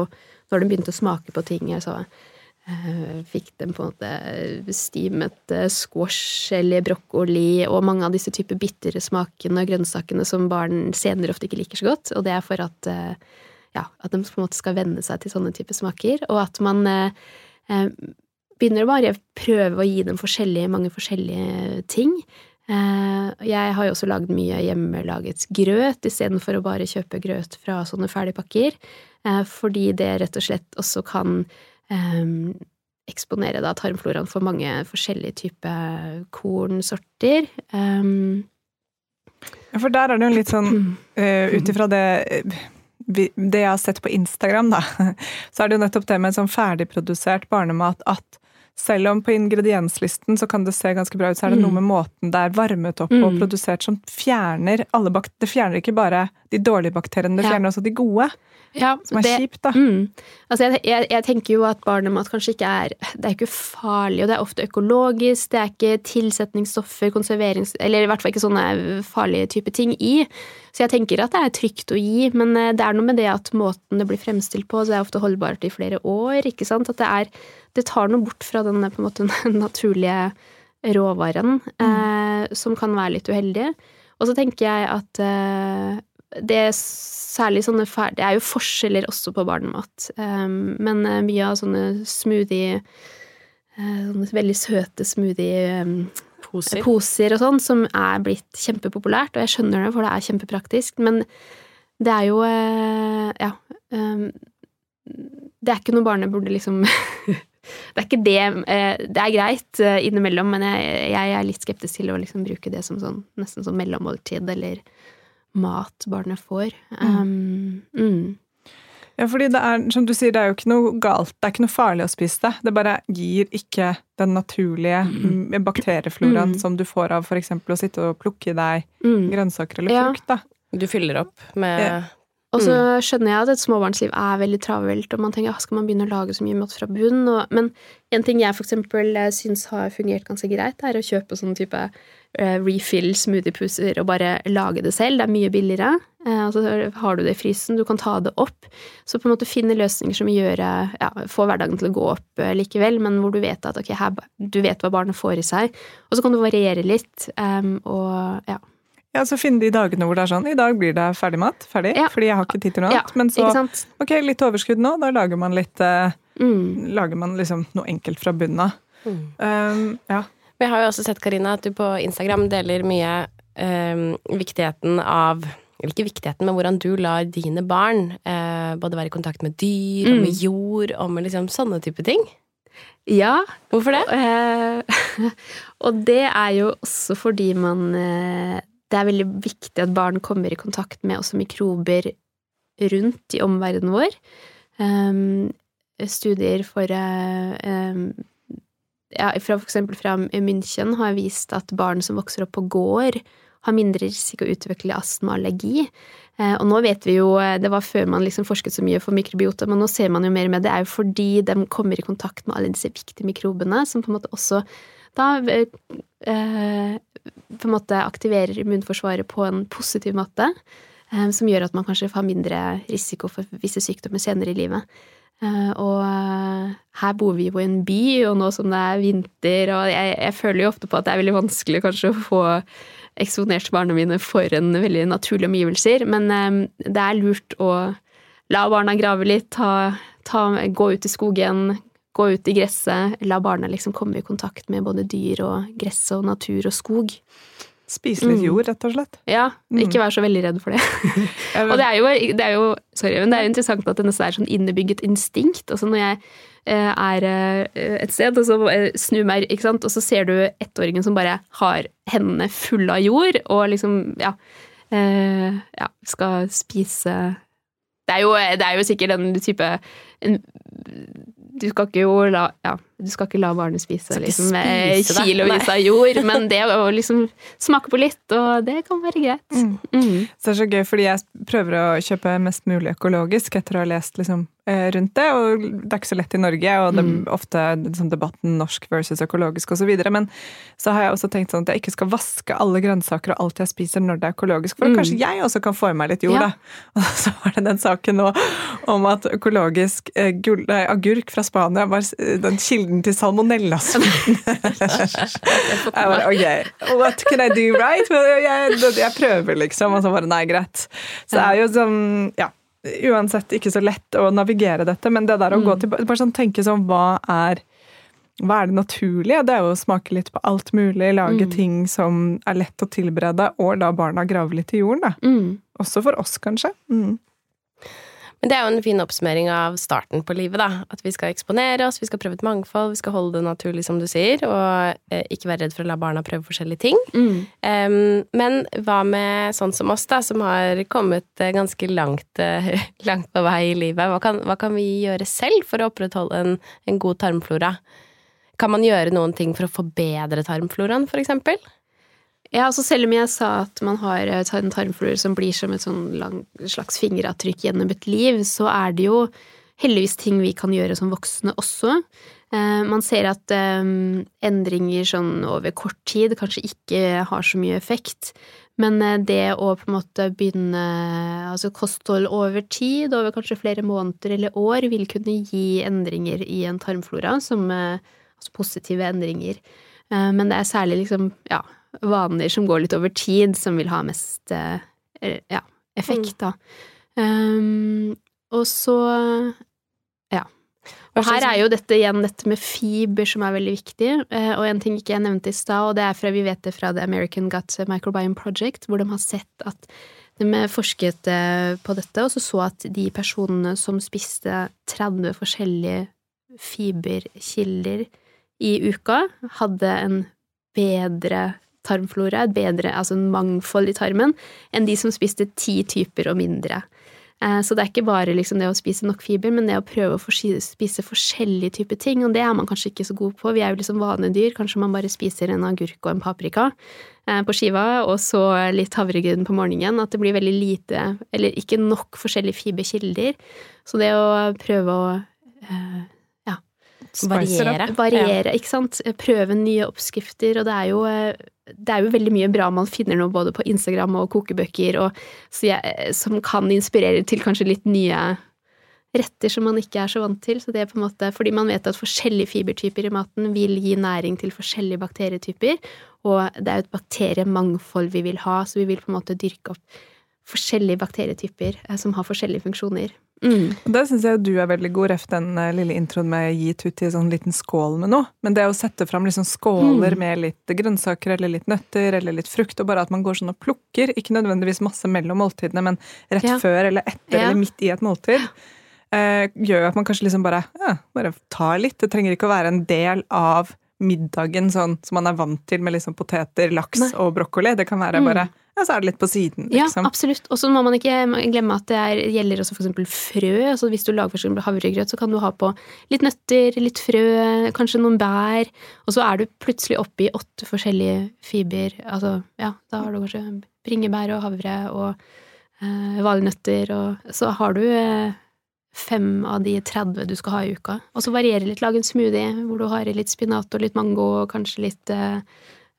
S4: Når de begynte å smake på ting, så uh, fikk de på en måte stimet eh, squash eller brokkoli og mange av disse typer bitre smakene og grønnsakene som barn senere ofte ikke liker så godt. Og det er for at uh, ja, at de på en måte skal venne seg til sånne typer smaker, og at man uh, begynner å bare prøve å gi dem forskjellige, mange forskjellige ting. Jeg har jo også lagd mye hjemmelaget grøt istedenfor å bare kjøpe grøt fra sånne ferdigpakker, fordi det rett og slett også kan eh, eksponere da tarmfloraen for mange forskjellige typer kornsorter. Um,
S2: Ja, For der er det jo litt sånn uh, ut ifra det eh, det jeg har sett på Instagram, da, så er det jo nettopp det med en sånn ferdigprodusert barnemat at selv om på ingredienslisten så kan det se ganske bra ut, så er det noe med måten det er varmet opp og
S4: Mm.
S2: produsert som fjerner alle bak Det fjerner ikke bare de dårlige bakteriene, det
S4: Ja.
S2: fjerner også de gode,
S4: ja,
S2: som er
S4: det-
S2: kjipt, da.
S4: Mm. Altså jeg, jeg, jeg tenker jo at barnemat kanskje ikke er Det er ikke farlig, og det er ofte økologisk, det er ikke tilsetningsstoffer, konserverings... Eller i hvert fall ikke sånne farlige type ting i. Så jeg tenker at det er trygt å gi, men eh, det er noe med det at måten det blir fremstilt på, så det er ofte holdbart i flere år, ikke sant. At det er Det tar noe bort fra den på en måte naturlige råvaren, eh, som kan være litt uheldig. Og så tenker jeg at eh, det er særlig sånne fer- Det er jo forskjeller også på barnemat, um, men eh, mye av sånne smoothie eh, Sånne veldig søte smoothie-poser
S3: Poser.
S4: og sånn, som er blitt kjempepopulært, og jeg skjønner det, for det er kjempepraktisk, men det er jo eh, Ja. um, det er ikke noe barnet burde liksom Det er ikke det Det er greit innimellom, men jeg, jeg er litt skeptisk til å liksom bruke det som sånn nesten som mellommåltid eller mat barnet får. Um, mm.
S2: Ja, fordi det er, som du sier, det er jo ikke noe galt, det er ikke noe farlig å spise det. Det bare gir ikke den naturlige mm, bakteriefloraen
S4: Mm.
S2: som du får av for eksempel å sitte og plukke i deg
S4: Mm.
S2: grønnsaker eller
S4: Ja.
S2: frukt, da.
S3: Du fyller opp med
S2: Ja.
S4: Og så skjønner jeg at et småbarnsliv er veldig travelt, og man tenker «Ah, skal man begynne å lage så mye mat fra bunn? Og, men en ting jeg eksempel eh, syns har fungert ganske greit, er å kjøpe sånn type eh, refill smoothiepuser og bare lage det selv. Det er mye billigere. Eh, og så har du det i frysen, du kan ta det opp. Så på en måte finne løsninger som gjør ja, får hverdagen til å gå opp likevel, men hvor du vet at ok, her, du vet hva barnet får i seg. Og så kan du variere litt, um, og ja.
S2: Ja, så finne de dagene hvor det er sånn I dag blir det ferdigmat. Ferdig.
S4: Ja.
S2: Fordi jeg har ikke tid til noe
S4: ja
S2: annet. Men så? Ok, litt overskudd nå. Da lager man litt eh,
S4: Mm.
S2: Lager man liksom noe enkelt fra bunnen av.
S3: Mm.
S2: Um, ja.
S3: Men jeg har jo også sett, Karina, at du på Instagram deler mye um, viktigheten av eller ikke viktigheten, men hvordan du lar dine barn eh, både være i kontakt med dyr og
S4: Mm.
S3: med jord og med liksom sånne type ting.
S4: Ja,
S3: Hvorfor det?
S4: Eh, og det er jo også fordi man eh, Det er veldig viktig at barn kommer i kontakt med også mikrober rundt i omverdenen vår. Um, studier for um, ja, fra, eksempel fra München har vist at barn som vokser opp på gård, har mindre risiko å utvikle astma og allergi. Eh, og nå vet vi jo, eh, Det var før man liksom forsket så mye for mikrobiota, men nå ser man jo mer med det. Det er jo fordi de kommer i kontakt med alle disse viktige mikrobene, som på en måte også da eh, på en måte aktiverer immunforsvaret på en positiv måte. eh, Som gjør at man kanskje har mindre risiko for visse sykdommer senere i livet. Eh, Og eh, her bor vi jo i en by, og nå som det er vinter, og jeg, jeg føler jo ofte på at det er veldig vanskelig kanskje å få eksponert barna mine for en veldig naturlige omgivelser, men det er lurt å la barna grave litt, ta, ta, gå ut i skogen, gå ut i gresset, la barna liksom komme i kontakt med både dyr og gress og natur og skog.
S2: Spise litt
S4: Mm.
S2: jord, rett og slett.
S4: Ja,
S2: Mm.
S4: ikke vær så veldig redd for det. Og det er jo, det er jo, sorry, men det er jo interessant at det nesten er sånn innebygget instinkt. Altså når jeg eh, er eh, et sted, og så snur meg, ikke sant, og så ser du ettåringen som bare har hendene fulle av jord, og liksom, ja, eh, ja skal spise Det er jo, det er jo sikkert en type en, Du skal ikke jo la Ja, du skal ikke la barnet spise liksom, eh, kilovis av jord, men det å liksom smake på litt, og det kan være greit.
S2: Mm.
S4: Mm.
S2: Så det er så gøy, fordi jeg prøver å kjøpe mest mulig økologisk etter å ha lest liksom, eh, rundt det, og det er ikke så lett i Norge, og det er ofte liksom, debatten norsk versus økologisk osv. Men så har jeg også tenkt sånn at jeg ikke skal vaske alle grønnsaker og alt jeg spiser når det er økologisk, for
S4: Mm.
S2: kanskje jeg også kan få i meg litt jord,
S4: Ja.
S2: da. Og så var det den saken nå om at økologisk eh, gul, nei, agurk fra Spania var eh, den kilden til salmonellasmitten. jeg bare ok, what can I do right? Jeg, jeg prøver liksom, og så bare nei, greit. Så det er jo sånn, ja Uansett ikke så lett å navigere dette, men det der å gå til Bare sånn tenke sånn, hva er hva er det naturlige? Det er jo å smake litt på alt mulig, lage ting som er lett å tilberede, og la barna grave litt i jorden, da.
S4: Mm.
S2: Også for oss, kanskje. Mm.
S3: Men det er jo en fin oppsummering av starten på livet, da. At vi skal eksponere oss, vi skal prøve et mangfold, vi skal holde det naturlig, som du sier, og eh, ikke være redd for å la barna prøve forskjellige ting.
S4: Mm.
S3: Um, men hva med sånn som oss, da, som har kommet eh, ganske langt, eh, langt på vei i livet? Hva kan, hva kan vi gjøre selv for å opprettholde en, en god tarmflora? Kan man gjøre noen ting for å forbedre tarmfloraen, for eksempel?
S4: Ja, altså selv om jeg sa at man har eh, en tarmflora som blir som et sånn slags fingeravtrykk gjennom et liv, så er det jo heldigvis ting vi kan gjøre som voksne også. Eh, man ser at eh, endringer sånn over kort tid kanskje ikke har så mye effekt. Men det å på en måte begynne Altså kosthold over tid, over kanskje flere måneder eller år, vil kunne gi endringer i en tarmflora, som Altså positive endringer. Men det er særlig liksom, ja, vaner som går litt over tid, som vil ha mest eh, ja, effekt, da. Um, og så ja. Og her er jo dette igjen dette med fiber som er veldig viktig, eh, og en ting ikke jeg nevnte i stad, og det er fra vi vet det fra The American Gut Microbiome Project, hvor de har sett at de forsket eh, på dette, og så så at de personene som spiste 30 forskjellige fiberkilder i uka, hadde en bedre tarmflora, et bedre, altså en mangfold i tarmen, enn de som spiste ti typer og mindre. Eh, Så det er ikke bare liksom det å spise nok fiber, men det å prøve å spise forskjellige typer ting, og det er man kanskje ikke så god på. Vi er jo liksom vanedyr, kanskje man bare spiser en agurk og en paprika eh, på skiva, og så litt havregryn på morgenen, at det blir veldig lite, eller ikke nok forskjellige fiberkilder. Så det å prøve å eh.
S3: Variere.
S4: variere, ikke sant? Prøve nye oppskrifter, og det er jo eh, det er jo veldig mye bra man finner nå både på Instagram og kokebøker, og, jeg, som kan inspirere til kanskje litt nye retter som man ikke er så vant til. Så det er på en måte, fordi man vet at forskjellige fibertyper i maten vil gi næring til forskjellige bakterietyper, og det er jo et bakteriemangfold vi vil ha, så vi vil på en måte dyrke opp forskjellige bakterietyper eh, som har forskjellige funksjoner. Mm.
S2: Og Der syns jeg du er veldig god, ref den eh, lille introen med gi Tutti en sånn liten skål med noe. Men det å sette fram liksom skåler
S4: Mm.
S2: med litt grønnsaker eller litt nøtter eller litt frukt, og bare at man går sånn og plukker, ikke nødvendigvis masse mellom måltidene, men rett
S4: Ja.
S2: før eller etter
S4: Ja.
S2: eller midt i et måltid, eh, gjør at man kanskje liksom bare ja, bare tar litt. Det trenger ikke å være en del av middagen sånn som man er vant til med liksom poteter, laks
S4: Nei.
S2: og brokkoli. Det kan være
S4: Mm.
S2: bare Ja, så er det litt på siden,
S4: Ja,
S2: liksom.
S4: absolutt. Og så må man ikke glemme at det er, gjelder også eksempel frø. Altså hvis du lager eksempel havregrøt, så kan du ha på litt nøtter, litt frø, kanskje noen bær. Og så er du plutselig oppe i åtte forskjellige fiber. Altså, ja, da har du kanskje bringebær og havre og eh, valnøtter, og så har du eh, fem av de 30 du skal ha i uka. Og så varierer litt, Lag en smoothie hvor du har litt spinat og litt mango og kanskje litt eh,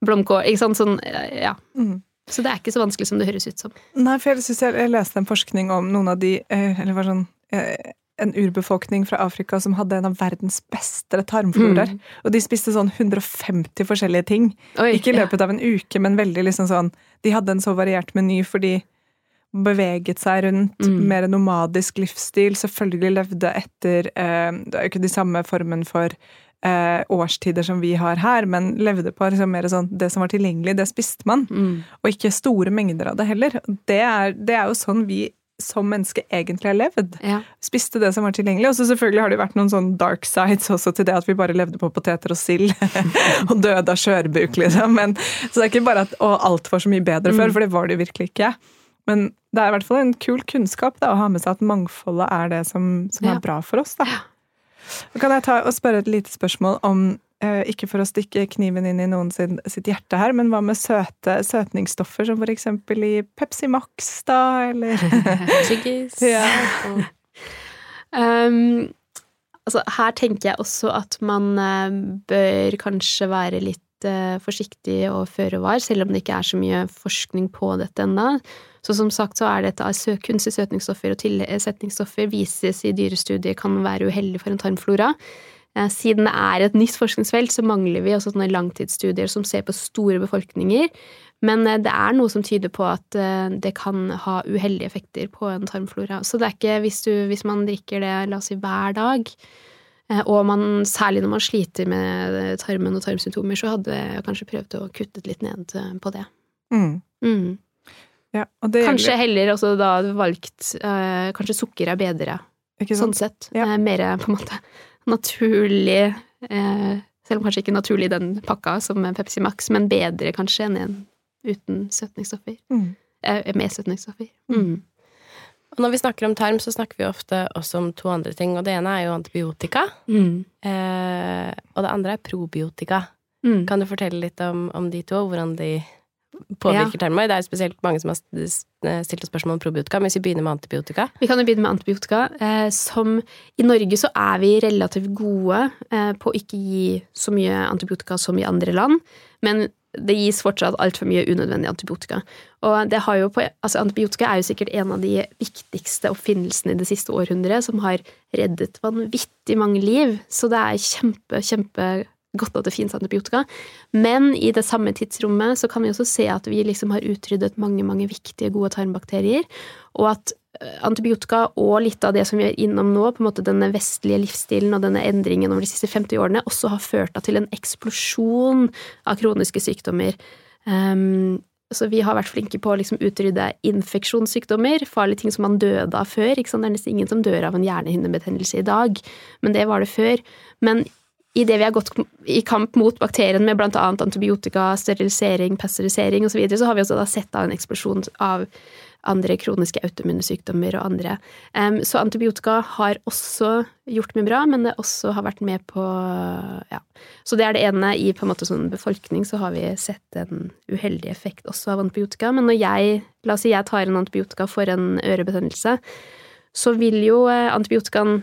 S4: blomkål. Ikke sant? Sånn, eh, ja.
S2: Mm.
S4: Så det er ikke så vanskelig som det høres ut som.
S2: Nei, for jeg synes jeg, leste en forskning om noen av de eh, Eller var sånn eh, En urbefolkning fra Afrika som hadde en av verdens beste tarmflorer.
S4: Mm.
S2: Og de spiste sånn 150 forskjellige ting.
S4: Oi,
S2: Ikke i løpet av en uke, men veldig liksom sånn De hadde en så variert meny, for de beveget seg rundt.
S4: Mm.
S2: Mer nomadisk livsstil. Selvfølgelig levde etter eh, Det er jo ikke de samme formen for eh, årstider som vi har her, men levde på liksom mer sånn Det som var tilgjengelig, det spiste man.
S4: Mm.
S2: Og ikke store mengder av det heller. Det er, det er jo sånn vi som menneske egentlig har levd.
S4: Ja.
S2: Spiste det som var tilgjengelig. Og så selvfølgelig har det vært noen sånn dark sides også til det at vi bare levde på poteter og sild. og døde av skjørbuk, liksom. Men, så det er ikke bare at å, alt var så mye bedre før, for det var det jo virkelig ikke. Men det er i hvert fall en kul kunnskap da, å ha med seg at mangfoldet er det som, som
S4: Ja.
S2: er bra for oss. Da. Så kan jeg ta og spørre et lite spørsmål om eh, ikke for å stikke kniven inn i noen sin, sitt hjerte her, men hva med søte søtningsstoffer, som for eksempel i Pepsi Max, da, eller
S3: Tyggis.
S2: Ja.
S4: Um, altså, her tenker jeg også at man eh, bør kanskje være litt eh, forsiktig og føre var, selv om det ikke er så mye forskning på dette ennå. Så som sagt så er dette av kunstige søtningsstoffer og tilsetningsstoffer vises i dyrestudier kan være uheldig for en tarmflora. Eh, Siden det er et nytt forskningsfelt, så mangler vi også sånne langtidsstudier som ser på store befolkninger. Men eh, det er noe som tyder på at eh, det kan ha uheldige effekter på en tarmflora. Så det er ikke hvis, du, hvis man drikker det, la oss si, hver dag, eh, og man, særlig når man sliter med eh, tarmen og tarmsymptomer, så hadde jeg kanskje prøvd å kutte litt ned eh, på det.
S2: mm.
S4: Mm.
S2: Ja, og det
S4: Kanskje
S2: gjelder,
S4: heller også da valgt eh, Kanskje sukker er bedre,
S2: ikke
S4: sånn sett.
S2: Ja.
S4: Eh, mer på en måte naturlig eh, Selv om kanskje ikke naturlig i den pakka som Pepsi Max, men bedre kanskje enn en uten søtningsstoffer.
S2: Mm.
S4: Eh, med søtningsstoffer.
S2: Mm.
S4: Mm.
S3: Og når vi snakker om tarm, så snakker vi ofte også om to andre ting. Og det ene er jo antibiotika.
S4: Mm.
S3: Eh, og det andre er probiotika.
S4: Mm.
S3: Kan du fortelle litt om, om de to, og hvordan de påvirker tarmen vår? Det er jo spesielt mange som har stilt oss spørsmål om probiotika, men hvis vi begynner med antibiotika
S4: Vi kan jo begynne med antibiotika. Eh, som I Norge så er vi relativt gode eh, på å ikke gi så mye antibiotika som i andre land, men det gis fortsatt altfor mye unødvendig antibiotika. Og det har jo på, altså Antibiotika er jo sikkert en av de viktigste oppfinnelsene i det siste århundret, som har reddet vanvittig mange liv. Så det er kjempe, kjempe godt at det finnes antibiotika. Men i det samme tidsrommet så kan vi også se at vi liksom har utryddet mange, mange viktige, gode tarmbakterier. Og at eh, antibiotika og litt av det som vi er innom nå, på en måte denne vestlige livsstilen og denne endringen over de siste 50 årene, også har ført til en eksplosjon av kroniske sykdommer. Um, så vi har vært flinke på å liksom utrydde infeksjonssykdommer, farlige ting som man døde av før. Det er nesten ingen som dør av en hjernehinnebetennelse i dag, men det var det før. Men i det vi har gått i kamp mot bakterien med annet antibiotika, sterilisering, pasteurisering osv., så, videre, så har vi også sett da en eksplosjon av andre kroniske autoimmune sykdommer og andre. Um, så antibiotika har også gjort mye bra, men det også har vært med på Ja. Så det er det ene. I på en måte sånn befolkning så har vi sett en uheldig effekt også av antibiotika. Men når jeg La oss si jeg tar en antibiotika for en ørebetennelse, så vil jo eh, antibiotikaen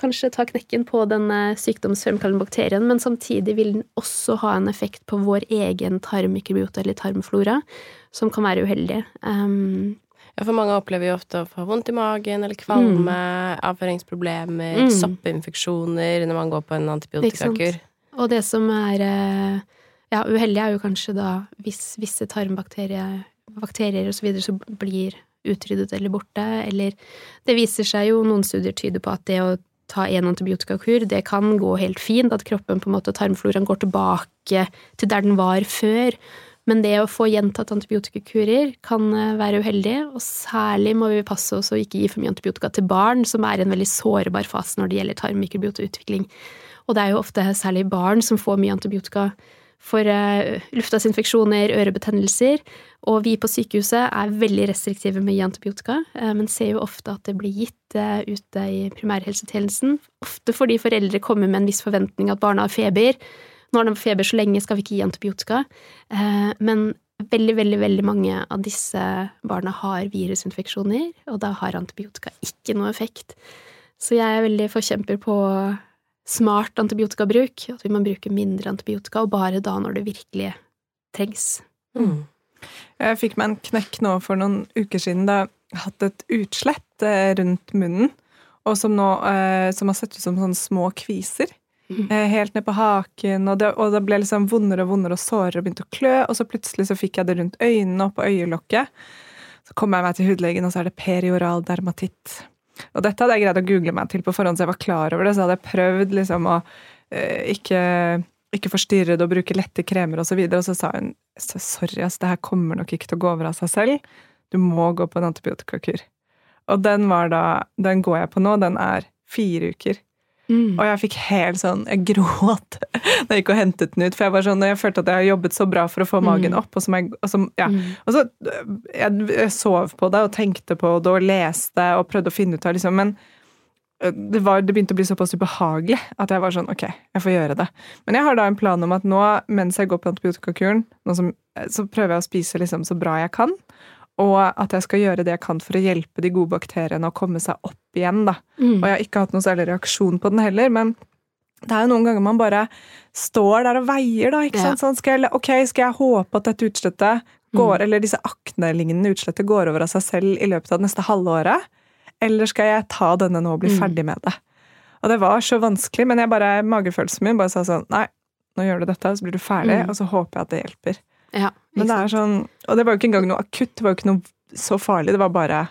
S4: kanskje ta knekken på den eh, sykdomsfremkallende bakterien, men samtidig vil den også ha en effekt på vår egen tarmmikrobiota eller tarmflora, som kan være uheldig. Um,
S3: Ja, for mange opplever jo ofte å få vondt i magen eller kvalme, avføringsproblemer,
S4: Mm.
S3: soppinfeksjoner når man går på en antibiotikakur.
S4: og det som er eh, ja, uheldig, er jo kanskje da hvis visse tarmbakterier bakterier og så så blir utryddet eller borte, eller det viser seg jo, noen studier tyder på at det å ta en antibiotikakur, det kan gå helt fint, at kroppen på en måte, tarmfloraen går tilbake til der den var før. Men det å få gjentatt antibiotikakurer kan eh, være uheldig, og særlig må vi passe oss å ikke gi for mye antibiotika til barn, som er en veldig sårbar fase når det gjelder tarmmikrobiotautvikling. Og det er jo ofte særlig barn som får mye antibiotika for uh, luftveisinfeksjoner, ørebetennelser. Og vi på sykehuset er veldig restriktive med å gi antibiotika, eh, men ser jo ofte at det blir gitt eh, ute i primærhelsetjenesten. Ofte fordi foreldre kommer med en viss forventning at barna har feber. Nå har de feber så lenge, skal vi ikke gi antibiotika? Eh, men veldig, veldig, veldig mange av disse barna har virusinfeksjoner, og da har antibiotika ikke noe effekt. Så jeg er veldig forkjemper på smart antibiotikabruk, at vi må bruke mindre antibiotika, og bare da når det virkelig trengs.
S3: Mm.
S2: Jeg fikk meg en knekk nå for noen uker siden da jeg hadde et utslett eh, rundt munnen, og som nå eh, som har sett ut som sånne små kviser.
S4: Mhm.
S2: Eh, helt ned på haken, og det, og det ble liksom vondere og vondere og sårere og begynte å klø, og så plutselig så fikk jeg det rundt øynene og på øyelokket. Så kom jeg meg til hudlegen, og så er det perioral dermatitt. Og dette hadde jeg greid å google meg til på forhånd, så jeg var klar over det. Så hadde jeg prøvd liksom å eh, ikke, ikke forstyrre det og bruke lette kremer og så. Og så sa hun sorry, ass, det her kommer nok ikke til å gå over av seg selv. Du må gå på en antibiotikakur. Og den var da Den går jeg på nå. Den er fire uker.
S4: Mm.
S2: Og jeg fikk helt sånn Jeg gråt da jeg gikk og hentet den ut. For jeg var sånn, jeg følte at jeg har jobbet så bra for å få magen
S4: Mm.
S2: opp. Og så, jeg, og så, ja.
S4: Mm.
S2: og så jeg, jeg sov på det og tenkte på det og leste og prøvde å finne ut av liksom, Men det, var, det begynte å bli såpass ubehagelig at jeg var sånn Ok, jeg får gjøre det. Men jeg har da en plan om at nå, mens jeg går på antibiotikakuren, som, så prøver jeg å spise liksom så bra jeg kan. Og at jeg skal gjøre det jeg kan for å hjelpe de gode bakteriene å komme seg opp igjen. da.
S4: Mm.
S2: Og jeg har ikke hatt noen særlig reaksjon på den heller, men det er jo noen ganger man bare står der og veier, da. ikke
S4: Ja.
S2: sant? Sånn, skal jeg, ok, skal jeg håpe at dette utslettet går, eller disse aknelignende utslettet går over av seg selv i løpet av det neste halvåret? Eller skal jeg ta denne nå og bli
S4: Mm.
S2: ferdig med det? Og det var så vanskelig, men jeg bare, magefølelsen min bare sa sånn Nei, nå gjør du dette, så blir du ferdig,
S4: Mm.
S2: og så håper jeg at det hjelper.
S4: Ja,
S2: Men det er sånn, Og det var jo ikke engang noe akutt, det var jo ikke noe så farlig, det var bare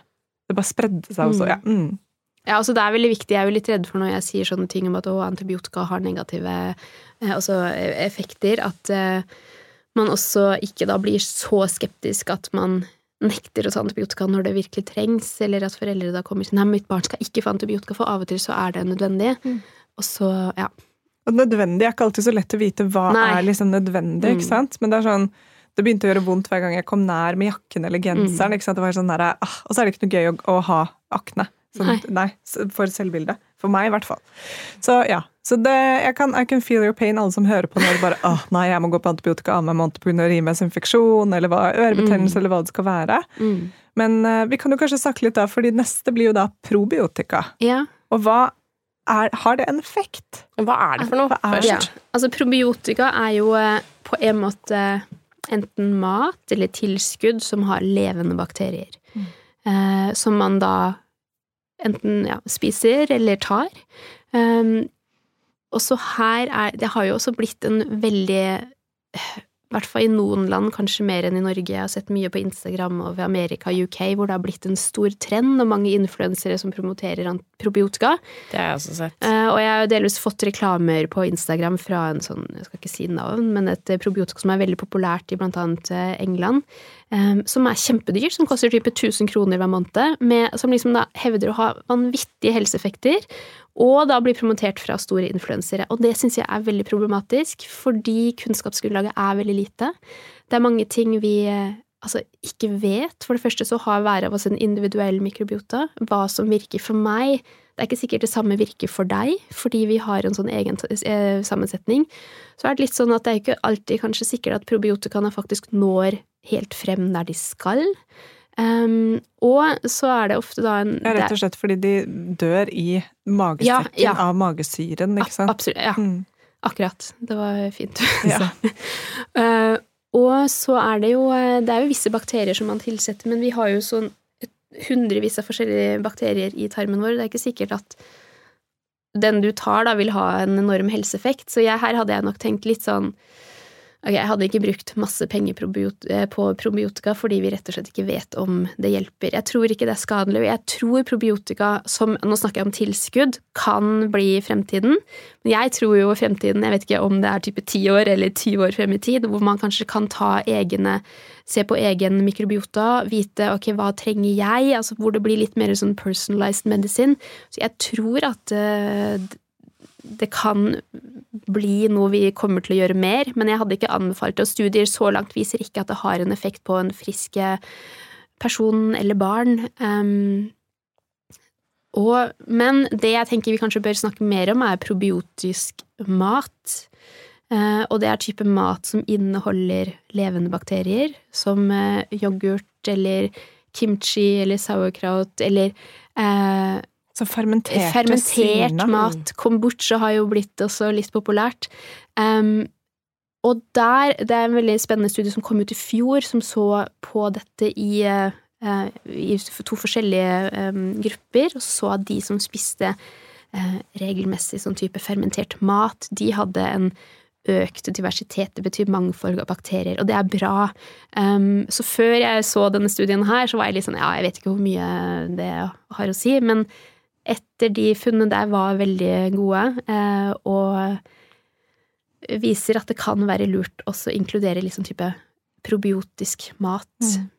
S2: Det bare spredde seg, også.
S4: Mm.
S2: ja. Mm.
S4: Ja, altså det er veldig viktig. Jeg er jo litt redd for når jeg sier sånne ting om at å, antibiotika har negative eh, altså, eh, effekter, at eh, man også ikke da blir så skeptisk at man nekter å ta antibiotika når det virkelig trengs, eller at foreldre da kommer til nei, mitt barn skal ikke få antibiotika, for av og til så er det nødvendig.
S2: Mm.
S4: Og så, ja.
S2: Og nødvendig er ikke alltid så lett å vite hva
S4: Nei.
S2: er liksom nødvendig. ikke
S4: Mm.
S2: sant? Men det er sånn, det begynte å gjøre vondt hver gang jeg kom nær med jakken eller genseren.
S4: Mm.
S2: ikke sant? Det var sånn der, ah, og så er det ikke noe gøy å, å ha akne. Sånn,
S4: Nei.
S2: nei. For selvbildet. For meg, i hvert fall. Så ja. Så det, jeg kan, I can feel your pain, alle som hører på når bare åh, nei, jeg må gå på antibiotika annen måned pga. rimesinfeksjon eller hva, ørebetennelse
S4: Mm.
S2: eller hva det skal være.
S4: Mm.
S2: Men uh, vi kan jo kanskje snakke litt da, fordi neste blir jo da probiotika.
S4: ja.
S2: Og hva er, har det en effekt?
S3: Hva er det for noe? Først?
S4: Ja. Altså, probiotika er jo eh, på en måte enten mat eller tilskudd som har levende bakterier.
S2: Mm.
S4: Eh, som man da enten ja, spiser eller tar. Um, og så her er Det har jo også blitt en veldig hvert fall i noen land, kanskje mer enn i Norge. Jeg har sett mye på Instagram og ved Amerika og UK, hvor det har blitt en stor trend, og mange influensere som promoterer probiotika.
S3: Det har jeg også sett.
S4: Eh, og jeg har jo delvis fått reklamer på Instagram fra en sånn, jeg skal ikke si navn, men et eh, probiotika som er veldig populært i blant annet eh, England, som er kjempedyr, som koster type 1000 kroner hver måned, med, som liksom da hevder å ha vanvittige helseeffekter, og da blir promotert fra store influensere. Og det syns jeg er veldig problematisk, fordi kunnskapsgrunnlaget er veldig lite. Det er mange ting vi eh, altså, ikke vet. For det første så har hver av oss en individuell mikrobiota. Hva som virker for meg, det er ikke sikkert det samme virker for deg, fordi vi har en sånn egen eh, sammensetning. Så er det litt sånn at det er ikke alltid kanskje sikkert at probiotikaene faktisk når helt frem der de skal. Um, og så er det ofte da en
S2: Ja, rett og slett fordi de dør i magesekken
S4: Ja, ja.
S2: av magesyren, ikke sant?
S4: Absolutt. Ja,
S2: Mm.
S4: akkurat. Det var fint.
S2: Ja.
S4: uh, og så er det jo eh, Det er jo visse bakterier som man tilsetter, men vi har jo sånn hundrevis av forskjellige bakterier i tarmen vår. Det er ikke sikkert at den du tar, da, vil ha en enorm helseeffekt. Så jeg, her hadde jeg nok tenkt litt sånn Ok, jeg hadde ikke brukt masse penger eh, på probiotika fordi vi rett og slett ikke vet om det hjelper. Jeg tror ikke det er skadelig. Jeg tror probiotika, som nå snakker jeg om tilskudd, kan bli fremtiden. Men jeg tror jo fremtiden, jeg vet ikke om det er type ti år eller ti år frem i tid, hvor man kanskje kan ta egne Se på egen mikrobiota, vite ok, hva trenger jeg, altså hvor det blir litt mer sånn personalized medisin. Så jeg tror at eh, det kan bli noe vi kommer til å gjøre mer, men jeg hadde ikke anbefalt det. Og studier så langt viser ikke at det har en effekt på en frisk person eller barn. Um, og, men det jeg tenker vi kanskje bør snakke mer om, er probiotisk mat. Uh, og det er type mat som inneholder levende bakterier, som uh, yoghurt eller kimchi eller sauerkraut eller eh,
S2: Så
S4: fermentert
S2: syrene.
S4: mat. Kombucha har jo blitt også litt populært. Um, og der, det er en veldig spennende studie som kom ut i fjor, som så på dette i, uh, i to forskjellige um, grupper, og så at de som spiste uh, regelmessig sånn type fermentert mat, de hadde en økt diversitet, det betyr mangfold av bakterier, og det er bra. Um, så før jeg så denne studien her, så var jeg litt sånn, ja, jeg vet ikke hvor mye det har å si, men etter de funnene der var veldig gode, eh, og viser at det kan være lurt også å inkludere liksom type probiotisk mat.
S2: Mm.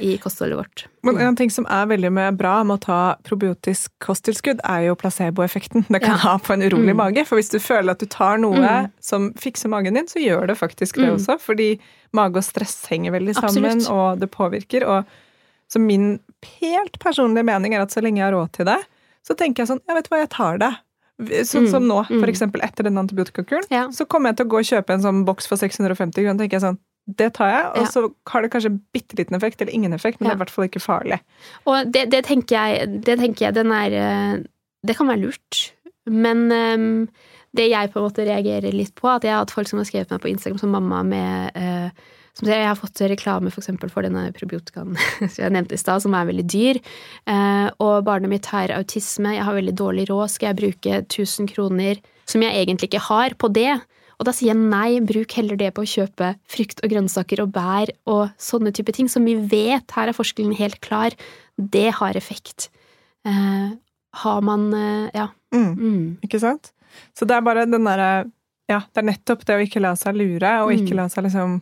S4: i kostholdet vårt.
S2: Men en ting som er veldig bra med å ta probiotisk kosttilskudd, er jo placeboeffekten det kan
S4: Ja.
S2: ha på en urolig
S4: Mm.
S2: mage. For hvis du føler at du tar noe
S4: Mm.
S2: som fikser magen din, så gjør det faktisk det
S4: Mm.
S2: også. Fordi mage og stress henger veldig sammen,
S4: Absolutt.
S2: og det påvirker. Og så min helt personlige mening er at så lenge jeg har råd til det, så tenker jeg sånn Ja, vet du hva, jeg tar det. Sånn
S4: Mm.
S2: som nå, for
S4: Mm.
S2: eksempel etter den antibiotikakuren.
S4: Ja.
S2: Så kommer jeg til å gå og kjøpe en sånn boks for 650 kroner, tenker jeg sånn det tar jeg, og
S4: Ja.
S2: så har det kanskje bitte liten effekt, eller ingen effekt, men
S4: Ja.
S2: det er i hvert fall ikke farlig.
S4: Og det, det tenker jeg, det tenker jeg er eh, Det kan være lurt. Men ehm, det jeg på en måte reagerer litt på, at jeg har hatt folk som har skrevet meg på Instagram som mamma med eh, som sier, Jeg har fått reklame for for denne probiotikaen som jeg nevnte i stad, som er veldig dyr. Eh, og barnet mitt har autisme, jeg har veldig dårlig råd, skal jeg bruke 1000 kroner som jeg egentlig ikke har, på det? Og da sier jeg nei, bruk heller det på å kjøpe frukt og grønnsaker og bær og sånne type ting som vi vet, her er forskningen helt klar, det har effekt. Eh, har man eh, Ja.
S2: Mm.
S4: Mm.
S2: Ikke sant? Så det er bare den derre Ja, det er nettopp det å ikke la seg lure, og ikke
S4: Mm.
S2: la seg liksom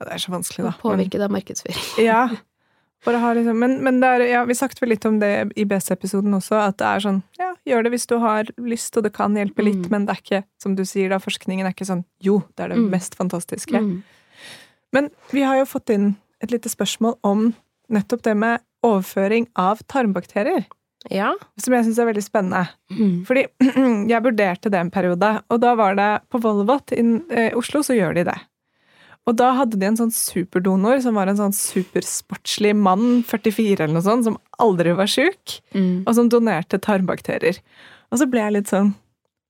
S2: ja, Det er så vanskelig, da.
S4: Påvirke påvirket av markedsføring.
S2: Ja. Bare ha liksom, men, men er, ja, vi snakket vel litt om det i BC-episoden også, at det er sånn Ja, gjør det hvis du har lyst, og det kan hjelpe litt,
S4: Mm.
S2: men det er ikke, som du sier da, forskningen er ikke sånn Jo, det er det
S4: Mm.
S2: mest fantastiske.
S4: Mm.
S2: Men vi har jo fått inn et lite spørsmål om nettopp det med overføring av tarmbakterier,
S3: Ja.
S2: som jeg syns er veldig spennende.
S4: Mm.
S2: Fordi jeg vurderte det en periode, og da var det på Volvat i eh, Oslo, så gjør de det. Og da hadde de en sånn superdonor som var en sånn supersportslig mann, 44 eller noe sånt, som aldri var sjuk,
S4: Mm.
S2: og som donerte tarmbakterier. Og så ble jeg litt sånn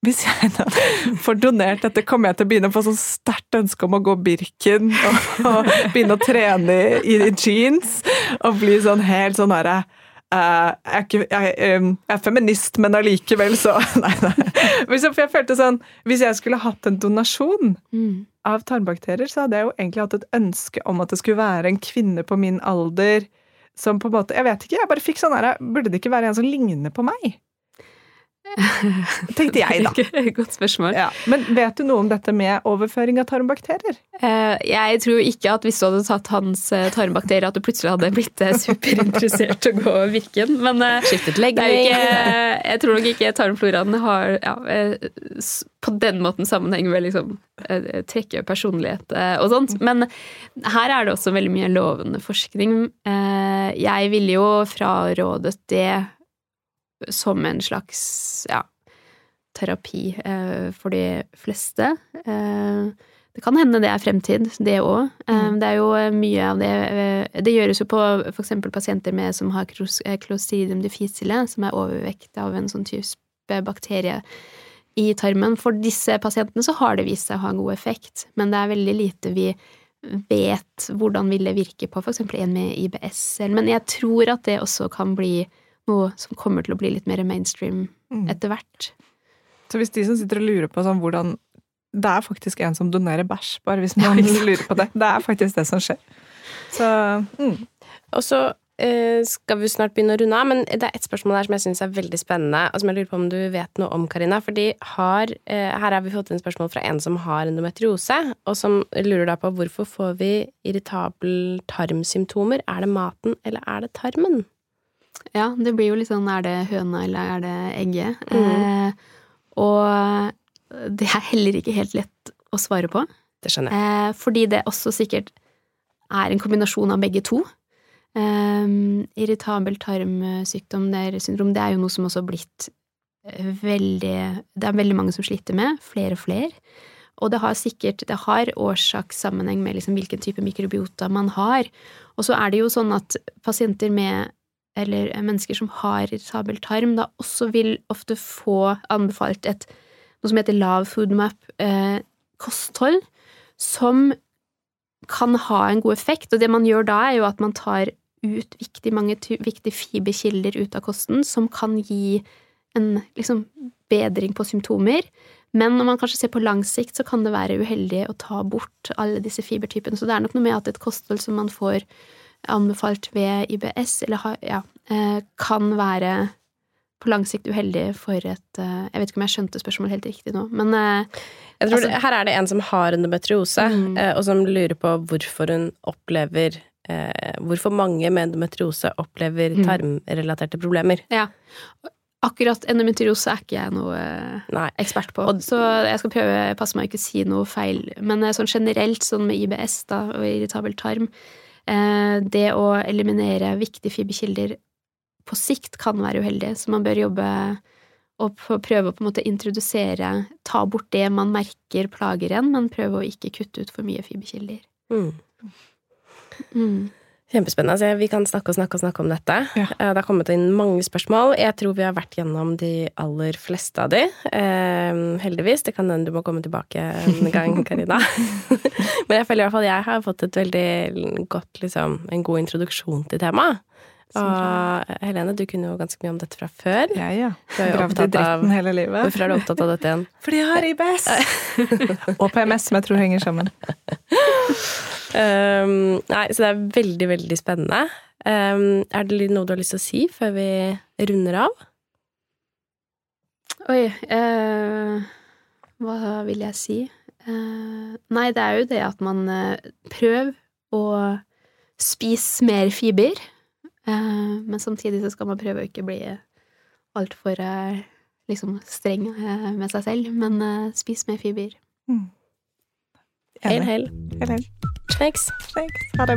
S2: hvis jeg da får donert dette, kommer jeg til å begynne å få sånn sterkt ønske om å gå Birken og, og begynne å trene i, i jeans og bli sånn helt sånn herre jeg, er ikke, jeg, jeg er feminist, men allikevel så Nei, nei. For jeg følte sånn Hvis jeg skulle hatt en donasjon
S4: Mm.
S2: av tarmbakterier, så hadde jeg jo egentlig hatt et ønske om at det skulle være en kvinne på min alder som på en måte Jeg vet ikke, jeg bare fikk sånn her Burde det ikke være en som ligner på meg? Tenkte jeg, da.
S4: Godt spørsmål.
S2: Ja. Men vet du noe om dette med overføring av tarmbakterier?
S4: Eh, jeg tror ikke at hvis du hadde tatt hans eh, tarmbakterier, at du plutselig hadde blitt eh, superinteressert til å gå Virken. Men eh,
S3: Skiftet
S4: det er jo
S3: legning.
S4: ikke, jeg tror nok ikke tarmfloraen har ja, på den måten sammenheng med liksom trekke personlighet og sånt. Men her er det også veldig mye lovende forskning. Eh, Jeg ville jo frarådet det som en slags ja, terapi eh, for de fleste. Eh, det kan hende det er fremtid, det òg.
S2: Mm.
S4: Det er jo eh, mye av det eh, Det gjøres jo på f.eks. pasienter med, som har clos- eh, clostridium difficile, som er overvekt av en sånn type bakterie i tarmen. For disse pasientene så har det vist seg å ha god effekt, men det er veldig lite vi vet hvordan vil det virke på f.eks. en med IBS. Men jeg tror at det også kan bli noe som kommer til å bli litt mer mainstream
S2: Mm.
S4: etter hvert.
S2: Så hvis de som sitter og lurer på sånn hvordan Det er faktisk en som donerer bæsj, bare hvis man lurer på det. Det er faktisk det som skjer. Så mm.
S3: Og så eh, skal vi snart begynne å runde av, men det er et spørsmål her som jeg syns er veldig spennende, og som jeg lurer på om du vet noe om, Karina. Fordi har, eh, her har vi fått inn spørsmål fra en som har endometriose, og som lurer da på hvorfor får vi irritabel tarmsymptomer? Er det maten, eller er det tarmen?
S4: Ja, det blir jo litt sånn er det høna eller er det egget?
S3: Mm.
S4: Eh, og det er heller ikke helt lett å svare på.
S3: Det skjønner jeg.
S4: Eh, fordi det også sikkert er en kombinasjon av begge to. Eh, irritabel tarmsykdom, det er syndrom, det er jo noe som også har blitt eh, veldig Det er veldig mange som sliter med, flere og flere. Og det har sikkert det har årsakssammenheng med liksom hvilken type mikrobiota man har. Og så er det jo sånn at pasienter med eller mennesker som har irritabel tarm, da også vil ofte få anbefalt et noe som heter lav foodmap eh, kosthold, som kan ha en god effekt. Og det man gjør da, er jo at man tar ut viktig, mange viktige fiberkilder ut av kosten, som kan gi en liksom, bedring på symptomer. Men når man kanskje ser på lang sikt, så kan det være uheldig å ta bort alle disse fibertypene. Så det er nok noe med at et kosthold som man får anbefalt ved IBS, eller ha, ja, eh, kan være på lang sikt uheldig for et eh, Jeg vet ikke om jeg skjønte spørsmålet helt riktig nå, men eh,
S3: Jeg tror
S4: Altså-
S3: det, her er det en som har endometriose,
S4: Mm.
S3: og som lurer på hvorfor hun opplever eh, hvorfor mange med endometriose opplever
S4: Mm.
S3: tarmrelaterte problemer.
S4: Ja. Akkurat endometriose er ikke jeg noe
S3: Nei.
S4: ekspert på,
S3: Og-
S4: så jeg skal prøve passe meg ikke å si noe feil. Men sånn generelt, sånn med IBS da, og irritabel tarm, det å eliminere viktige fiberkilder på sikt kan være uheldig, så man bør jobbe og prøve å på en måte introdusere, ta bort det man merker plager en, men prøve å ikke kutte ut for mye fiberkilder.
S3: Mm.
S4: Mm.
S3: Kjempespennende. Altså, vi kan snakke og snakke og snakke om dette.
S2: Ja.
S3: Eh, Det har kommet inn mange spørsmål. Jeg tror vi har vært gjennom de aller fleste av de. Eh, heldigvis. Det kan hende du må komme tilbake en gang, Karina. Men jeg føler i hvert fall jeg har fått et veldig godt, liksom, en god introduksjon til temaet. Og Helene, du kunne jo ganske mye om dette fra før.
S2: Ja, ja.
S3: Du er jo
S2: Gravd i
S3: opptatt av
S2: hele livet.
S3: Hvorfor er du opptatt av dette igjen?
S2: Fordi jeg har IBS! og PMS, som jeg tror henger sammen.
S3: Um, nei, så det er veldig, veldig spennende. Um, er det noe du har lyst til å si før vi runder av?
S4: Oi, uh, hva vil jeg si? Uh, nei, det er jo det at man uh, prøver å spise mer fiber, eh, men samtidig så skal man prøve å ikke bli altfor eh, liksom streng eh, med seg selv, men eh, spis mer fiber.
S3: Hel,
S2: Enig.
S3: hel.
S2: Hel, hel.
S3: Snakes.
S2: Thanks. Ha det.